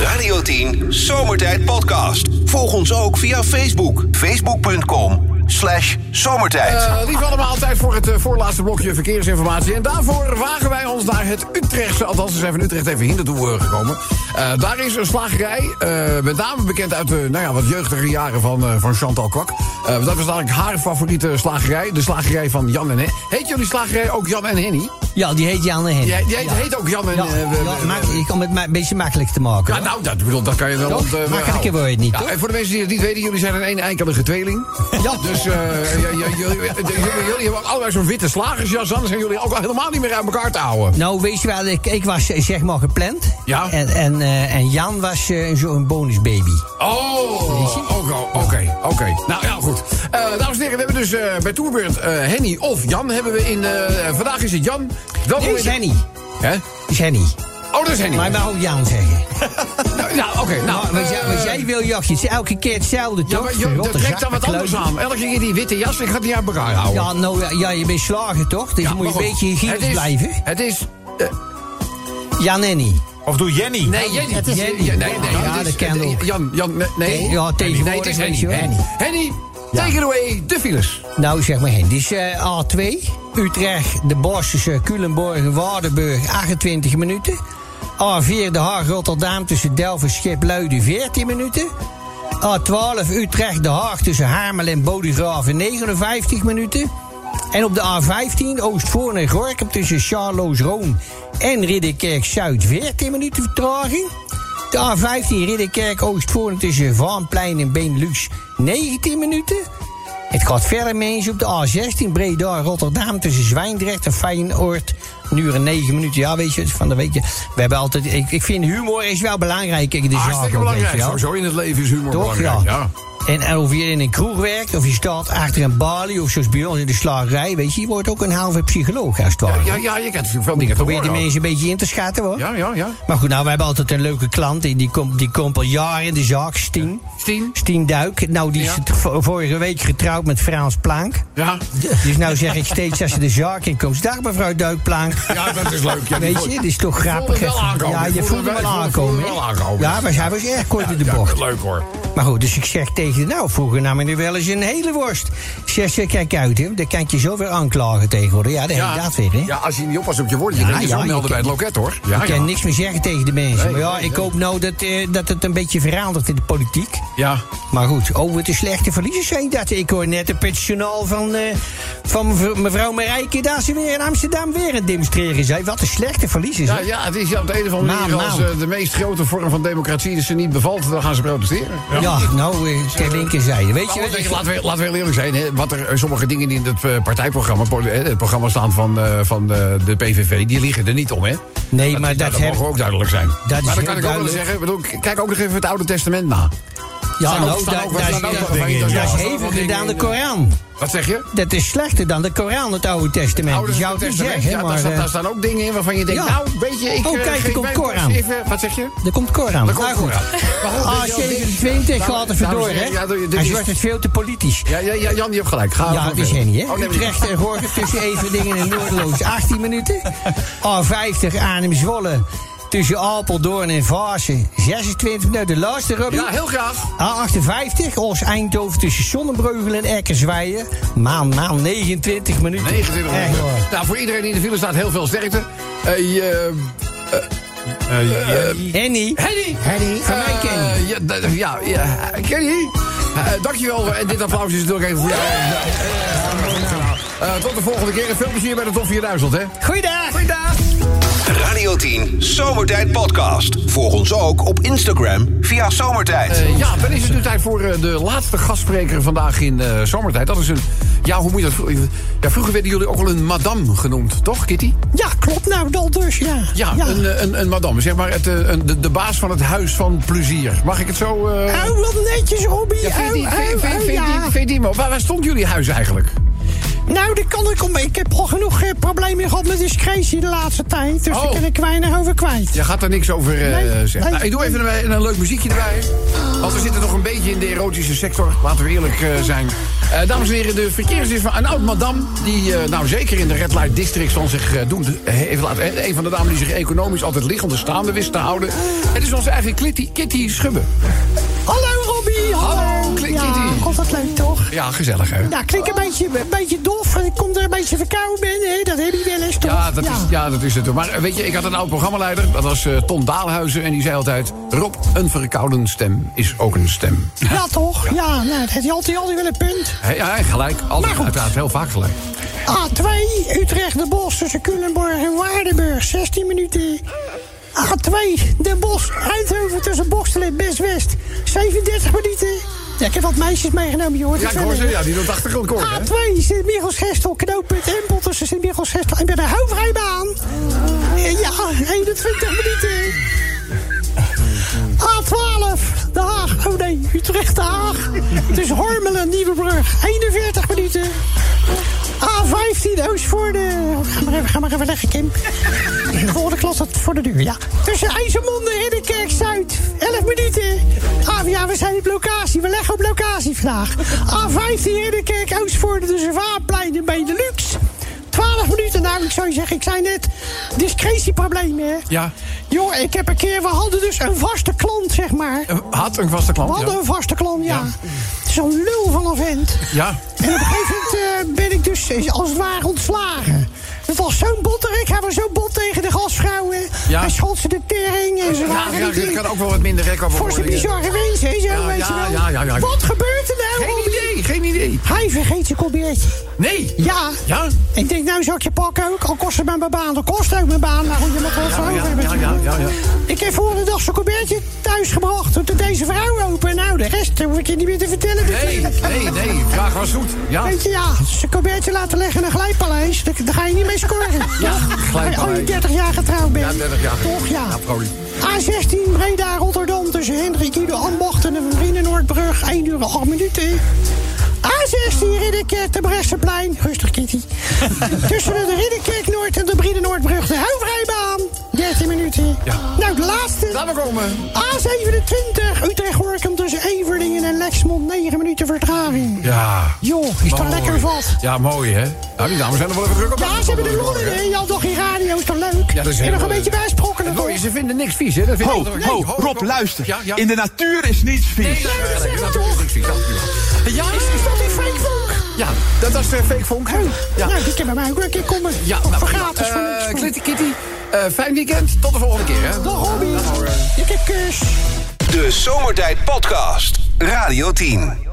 Radio 10 Zomertijd Podcast. Volg ons ook via Facebook. Facebook.com slash zomertijd. Eh, lieve allemaal, tijd voor het eh, voorlaatste blokje verkeersinformatie. En daarvoor wagen wij ons naar het Utrechtse... althans, we zijn van Utrecht even hier naartoe eh, gekomen. Eh, daar is een slagerij, eh, met name bekend uit de nou ja, wat jeugdige jaren van, eh, van Chantal Kwak. Eh, dat was eigenlijk haar favoriete slagerij. De slagerij van Jan en Henny. Heet jullie slagerij ook Jan en Henny? Ja, die heet Jan en Henny. Die, die heet, ja. heet ook Jan en... Ja, eh, we- ja, ik kom het een beetje makkelijk te maken. Ja, nou, dat, bedoel, dat kan je wel... Eh, Makkelijker word je het niet, Ja, toch? En voor de mensen die het niet weten, jullie zijn een een enkelige tweeling. Ja. Dus eh, ja, ja, jullie, hebben allebei zo'n witte slagersjas aan. Zijn jullie ook al helemaal niet meer uit elkaar te houden. Nou, weet je wel, ik, ik was eh, zeg maar gepland. Ja. En, en, eh, en Jan was eh, zo'n bonusbaby. Oh, oké, oké, oké. Nou ja, goed. Eh, dames en heren, we hebben dus eh, bij Tourbeurt eh, Henny of Jan hebben we in... eh, vandaag is het Jan. Welkom Nee, is Henny. Hè? Is Henny. Oh, dat is Henny. Maar je mag ook Jan zeggen. Nou, ja, oké. nou, Nou, wat, jij, eh, wat jij wil, is elke keer hetzelfde, Ja, toch? maar je, dat trekt dan wat anders aan. Elke keer die witte jas, ik ga niet uit elkaar houden. Ja, nou, ja, je bent slager, toch? Dus Ja, je moet maar een beetje hygiënisch blijven. Het is... eh, Jan Henny. Of doe Jenny. Nee, Jenny. Het is Jenny. Nee, nee. Ja, dat kan het- ook. Jan, Jan, nee, nee. Ja, tegenwoordig Nee, het is Henny. je. Henny. Take it away, de files. Nou, zeg maar heen. Dit is eh, A2. Utrecht, de Bossche, Culemborg, Waardenburg, 28 minuten. A4, De Haag, Rotterdam, tussen Delft en Schipluiden, 14 minuten. A12, Utrecht, De Haag, tussen Hamel en Bodegraven, 59 minuten. En op de A15, Oostvoorn en Gorkum, tussen Charloes, Roon en Ridderkerk-Zuid, 14 minuten vertraging. De A15 Ridderkerk Oostvoorn tussen Vaanplein en Benelux 19 minuten. Het gaat verder mensen op de A16 Breda Rotterdam tussen Zwijndrecht en Feyenoord. Een uur en 9 minuten. Ja, weet je, van de week. We hebben altijd. Ik, ik vind humor is wel belangrijk in de zaak. Hartstikke weet belangrijk. Sowieso in het leven is humor Toch, belangrijk. ja. En of je in een kroeg werkt, of je staat achter een balie, of zoals bij ons in de slagerij, weet je, je wordt ook een halve psycholoog als het ware. Ja, ja, je kent veel dingen te Probeer die mensen een beetje in te schatten hoor. Ja, ja, ja. Maar goed, nou, we hebben altijd een leuke klant. Die, die, komt, die komt al jaren in de zaak, Stien. Stien? Stien Duik. Nou, die is Ja. vorige week getrouwd met Frans Plank. Ja. Dus nou zeg ik steeds als ze de zaak in komt... Dag mevrouw Duikplank. Ja, dat is leuk. Ja, Weet je, dit is toch je grappig. Ja, Je je het hem wel- je aankomen. Ja, maar hij was erg kort in de bocht. Leuk hoor. Maar goed, dus ik zeg tegen nou, vroeger nam ik er wel eens een hele worst. Zeg, zeg, kijk uit, hè. Dan kan je zo weer aanklagen tegenwoordig. Ja, dat Ja, weer, hè. ja, als je niet oppast op je woorden, je Ja, kunt je ja, zo je melden bij kan- het loket hoor. Ja, ik kan niks meer zeggen tegen de mensen. Nee, maar ja, nee, ik nee. hoop nou dat, eh, dat het een beetje verandert in de politiek. Ja. Maar goed, over de slechte verliezers zijn dat. Ik hoor net een pensionaal van, eh, van mev- mevrouw Marijke... dat ze weer in Amsterdam weer aan het demonstreren zijn. Wat een slechte verliezers. Ja, hè? ja, het is ja, op de een of andere manier als eh, de meest grote vorm van democratie dus ze niet bevalt, dan gaan ze protesteren. Ja, nou, eh, ter linkerzijde. Weet je, Nou, wat laten, we, laten we heel eerlijk zijn. Hè, wat er, eh, sommige dingen die in het eh, partijprogramma, hè, het programma staan van, eh, van de, de PVV, die liggen er niet om, hè? Nee, maar dat dat heb- mogen ook duidelijk zijn. Dat maar dan kan ik ook wel zeggen, bedoel, kijk ook nog even het Oude Testament na. Ja, ook- nou, staan is- in. dingen dan de in. Koran. Wat zeg je? Dat is slechter dan de Koran, het Oude Testament. Oude Je zou het niet Testament, zeggen, ja, maar... daar, staan, eh, daar staan ook dingen in waarvan je denkt, nou, weet je, ik Oh, eh, kijk, er komt Koran. Even, wat zeg je? Er komt Koran. Komt Nou goed. Maar Ah, dit- dit- 27 gaat er en vandoor, hè? Hij wordt het veel te politisch. Ja, ja, ja, Jan, die heeft gelijk. Ga Ja, dat is. Henny, hè? Oh, maar- Utrecht en Gorkum tussen Everdingen en Noordeloos 18 minuten. A50 Arnhem Zwolle tussen Apeldoorn en Vaassen. 26 minuten. Luister, Robbie. Ja, heel graag. A58, Oost Eindhoven tussen Zonnebreugel en Eckersweijer. Maan, maan, 29 minuten. 29 Echt minuten. waar. Nou, voor iedereen die in de file staat, heel veel sterkte. Eh, je- Henny. Henny! Henny, van mij Eh, Kenny. ja, ja, ja, Kenny. Dankjewel. En dit applaus is natuurlijk even voor jou. Eh, tot de volgende keer. En veel plezier bij de Top 4000, hè? Goeiedag. Goeiedag. Radio 10 Zomertijd Podcast. Volg ons ook op Instagram via Zomertijd. Eh, ja, dan is het nu tijd voor eh, de laatste gastspreker vandaag in eh, zomertijd. Dat is een. Ja, hoe moet je dat. Ja, vroeger werden jullie ook al een madame genoemd, toch, Kitty? Ja, klopt nou, dat dus, ja. Ja, Een, een, een madame. Zeg maar het, een, de, de baas van het huis van plezier. Mag ik het zo. eh Oh, wat netjes, Robbie. ja, vind je- waar, waar stond jullie huis eigenlijk? Nou, dat kan ik om. Ik heb al genoeg eh, problemen gehad met discretie de laatste tijd. Dus Oh. daar kan ik weinig over kwijt. Je gaat er niks over eh, Nee, zeggen. nee. Nou, ik doe even een, een leuk muziekje erbij. Want we zitten nog een beetje in de erotische sector. Laten we eerlijk eh, zijn. Eh, dames en heren, de verkeersdienst van een oud madame... die eh, nou zeker in de Red Light District van zich eh, eh, heeft laten, eh, een van de dames die zich economisch altijd liggende staande wist te houden. Het is onze eigen Kitty, Kitty Schubbe. Hallo, Robbie. Hallo. Hallo, ja, Kitty. God, wat leuk, toch? Ja, gezellig hè? Ja, klinkt een beetje, een beetje dof. Ik kom er een beetje verkouden ben, hè? Dat heb je wel eens, toch? Ja, dat, Is, ja, dat is het. Maar eh, weet je, ik had een oud programmaleider. Dat was eh, Ton Daalhuizen. En die zei altijd... Rob, een verkouden stem is ook een stem. Ja, toch? Ja, nou, dat heeft hij altijd, altijd wel een punt. Ja, gelijk. Altijd, uiteraard, heel vaak gelijk. A2, Utrecht, De Bosch tussen Culemborg en Waardenburg, 16 minuten. A2, Den Bosch, Eindhoven tussen Bokstel en Best-West, 37 minuten. Ja, ik heb wat meisjes meegenomen, je hoort Ja, het ik hoor ze. Ja, die doet achtergrondkoor, hè? A2, Sint-Michels-Gestel, knooppunt Empel tussen Sint-Michels-Gestel en bij de Houvrijbaan. Ja, 21 minuten. A12, De Haag. Oh nee, Utrecht, De Haag. Tussen Hormelen en Nieuwebrug, 41 minuten. A15, Oostvoorde. Ga maar even, ga maar even leggen, Kim. De volgende klas staat voor de deur, ja. Tussen IJsselmonde en Ridderkerk Zuid, 11 minuten. Ah, ja, we zijn op locatie. We leggen op locatie vandaag. A15, Ridderkerk, Oostvoorde, tussen Vaarplein en Benelux. 12 minuten, nou, ik zou je zeggen, ik zei net, discretieproblemen, hè? Ja. Joh, ik heb een keer, we hadden dus een vaste klant, zeg maar. Had een vaste klant, We hadden ja. een vaste klant, ja. Zo'n lul van een vent. Ja. En op een gegeven moment eh, als het ware ontslagen. Het was zo'n botterik, hij was zo bot tegen de gastvrouwen. Ja. Hij schot ze de tering en ze Ja, waren ja, kan ook wel wat minder rek Voor zijn bizarre wensen, hè, zo, Ja, weet je wel. Wat gebeurt er Geen idee, geen idee. Hij vergeet zijn colbertje. Nee. Ja. Ja? Ik denk, nou zou ik je pakken ook. Al kost het mij mijn baan, dan kost ook mijn baan. Maar goed, je moet wat Ja, hebben. ja, ja, ja, ja. Ik heb vorige dag zijn colbertje thuis gebracht. Toen deed deze vrouw open. Nou, de rest hoef ik je niet meer te vertellen. Nee, nee, nee. Vraag was goed. Ja. Weet je, ja, zijn colbertje laten leggen in een glijpaleis. Daar, ga je niet mee scoren. Ja, glijpaleis. Als je 30 jaar getrouwd bent. Ja, 30 jaar. Toch, ja. A16 Breda Rotterdam tussen Hendrik Ido Ambacht en de Vrienden Noordbrug. 1 uur en 8 minuten. A16 Ridderkerk de Bresseplein. Rustig Kitty. tussen de Ridderkerk Noord en de Brede Noordbrug de Houvrijbaan. 13 minuten. Ja. Nou, de laatste. Laten we komen. A27 Utrecht Gorkum tussen Everdingen en Lexmond. 9 minuten vertraging. Ja. Joh, is toch lekker vat. Ja, mooi, hè? Nou, die dames zijn er wel even druk op. Ja, ze hebben de lol in, hè? Had toch geen radio, is toch leuk? Ja, dat is en heel nog een beetje bijsprokkelen, Mooi, ze vinden niks vies, hè? Dat vind Ho, ik altijd- ho, Nee, Rob, ho. luister. Ja, ja. In de natuur is niets vies. Nee, dat is toch? Ja, Is, is dat die fake funk? Ja, dat, is uh, fake vonk. Ja. Nou, die kunnen bij mij ook een keer komen. Ja, nou, gratis. voor eh. Kitty, Kitty, fijn weekend. Tot de volgende keer, hè? Dag, Robbie. Ik heb kus. De Zomertijd Podcast. Radio 10.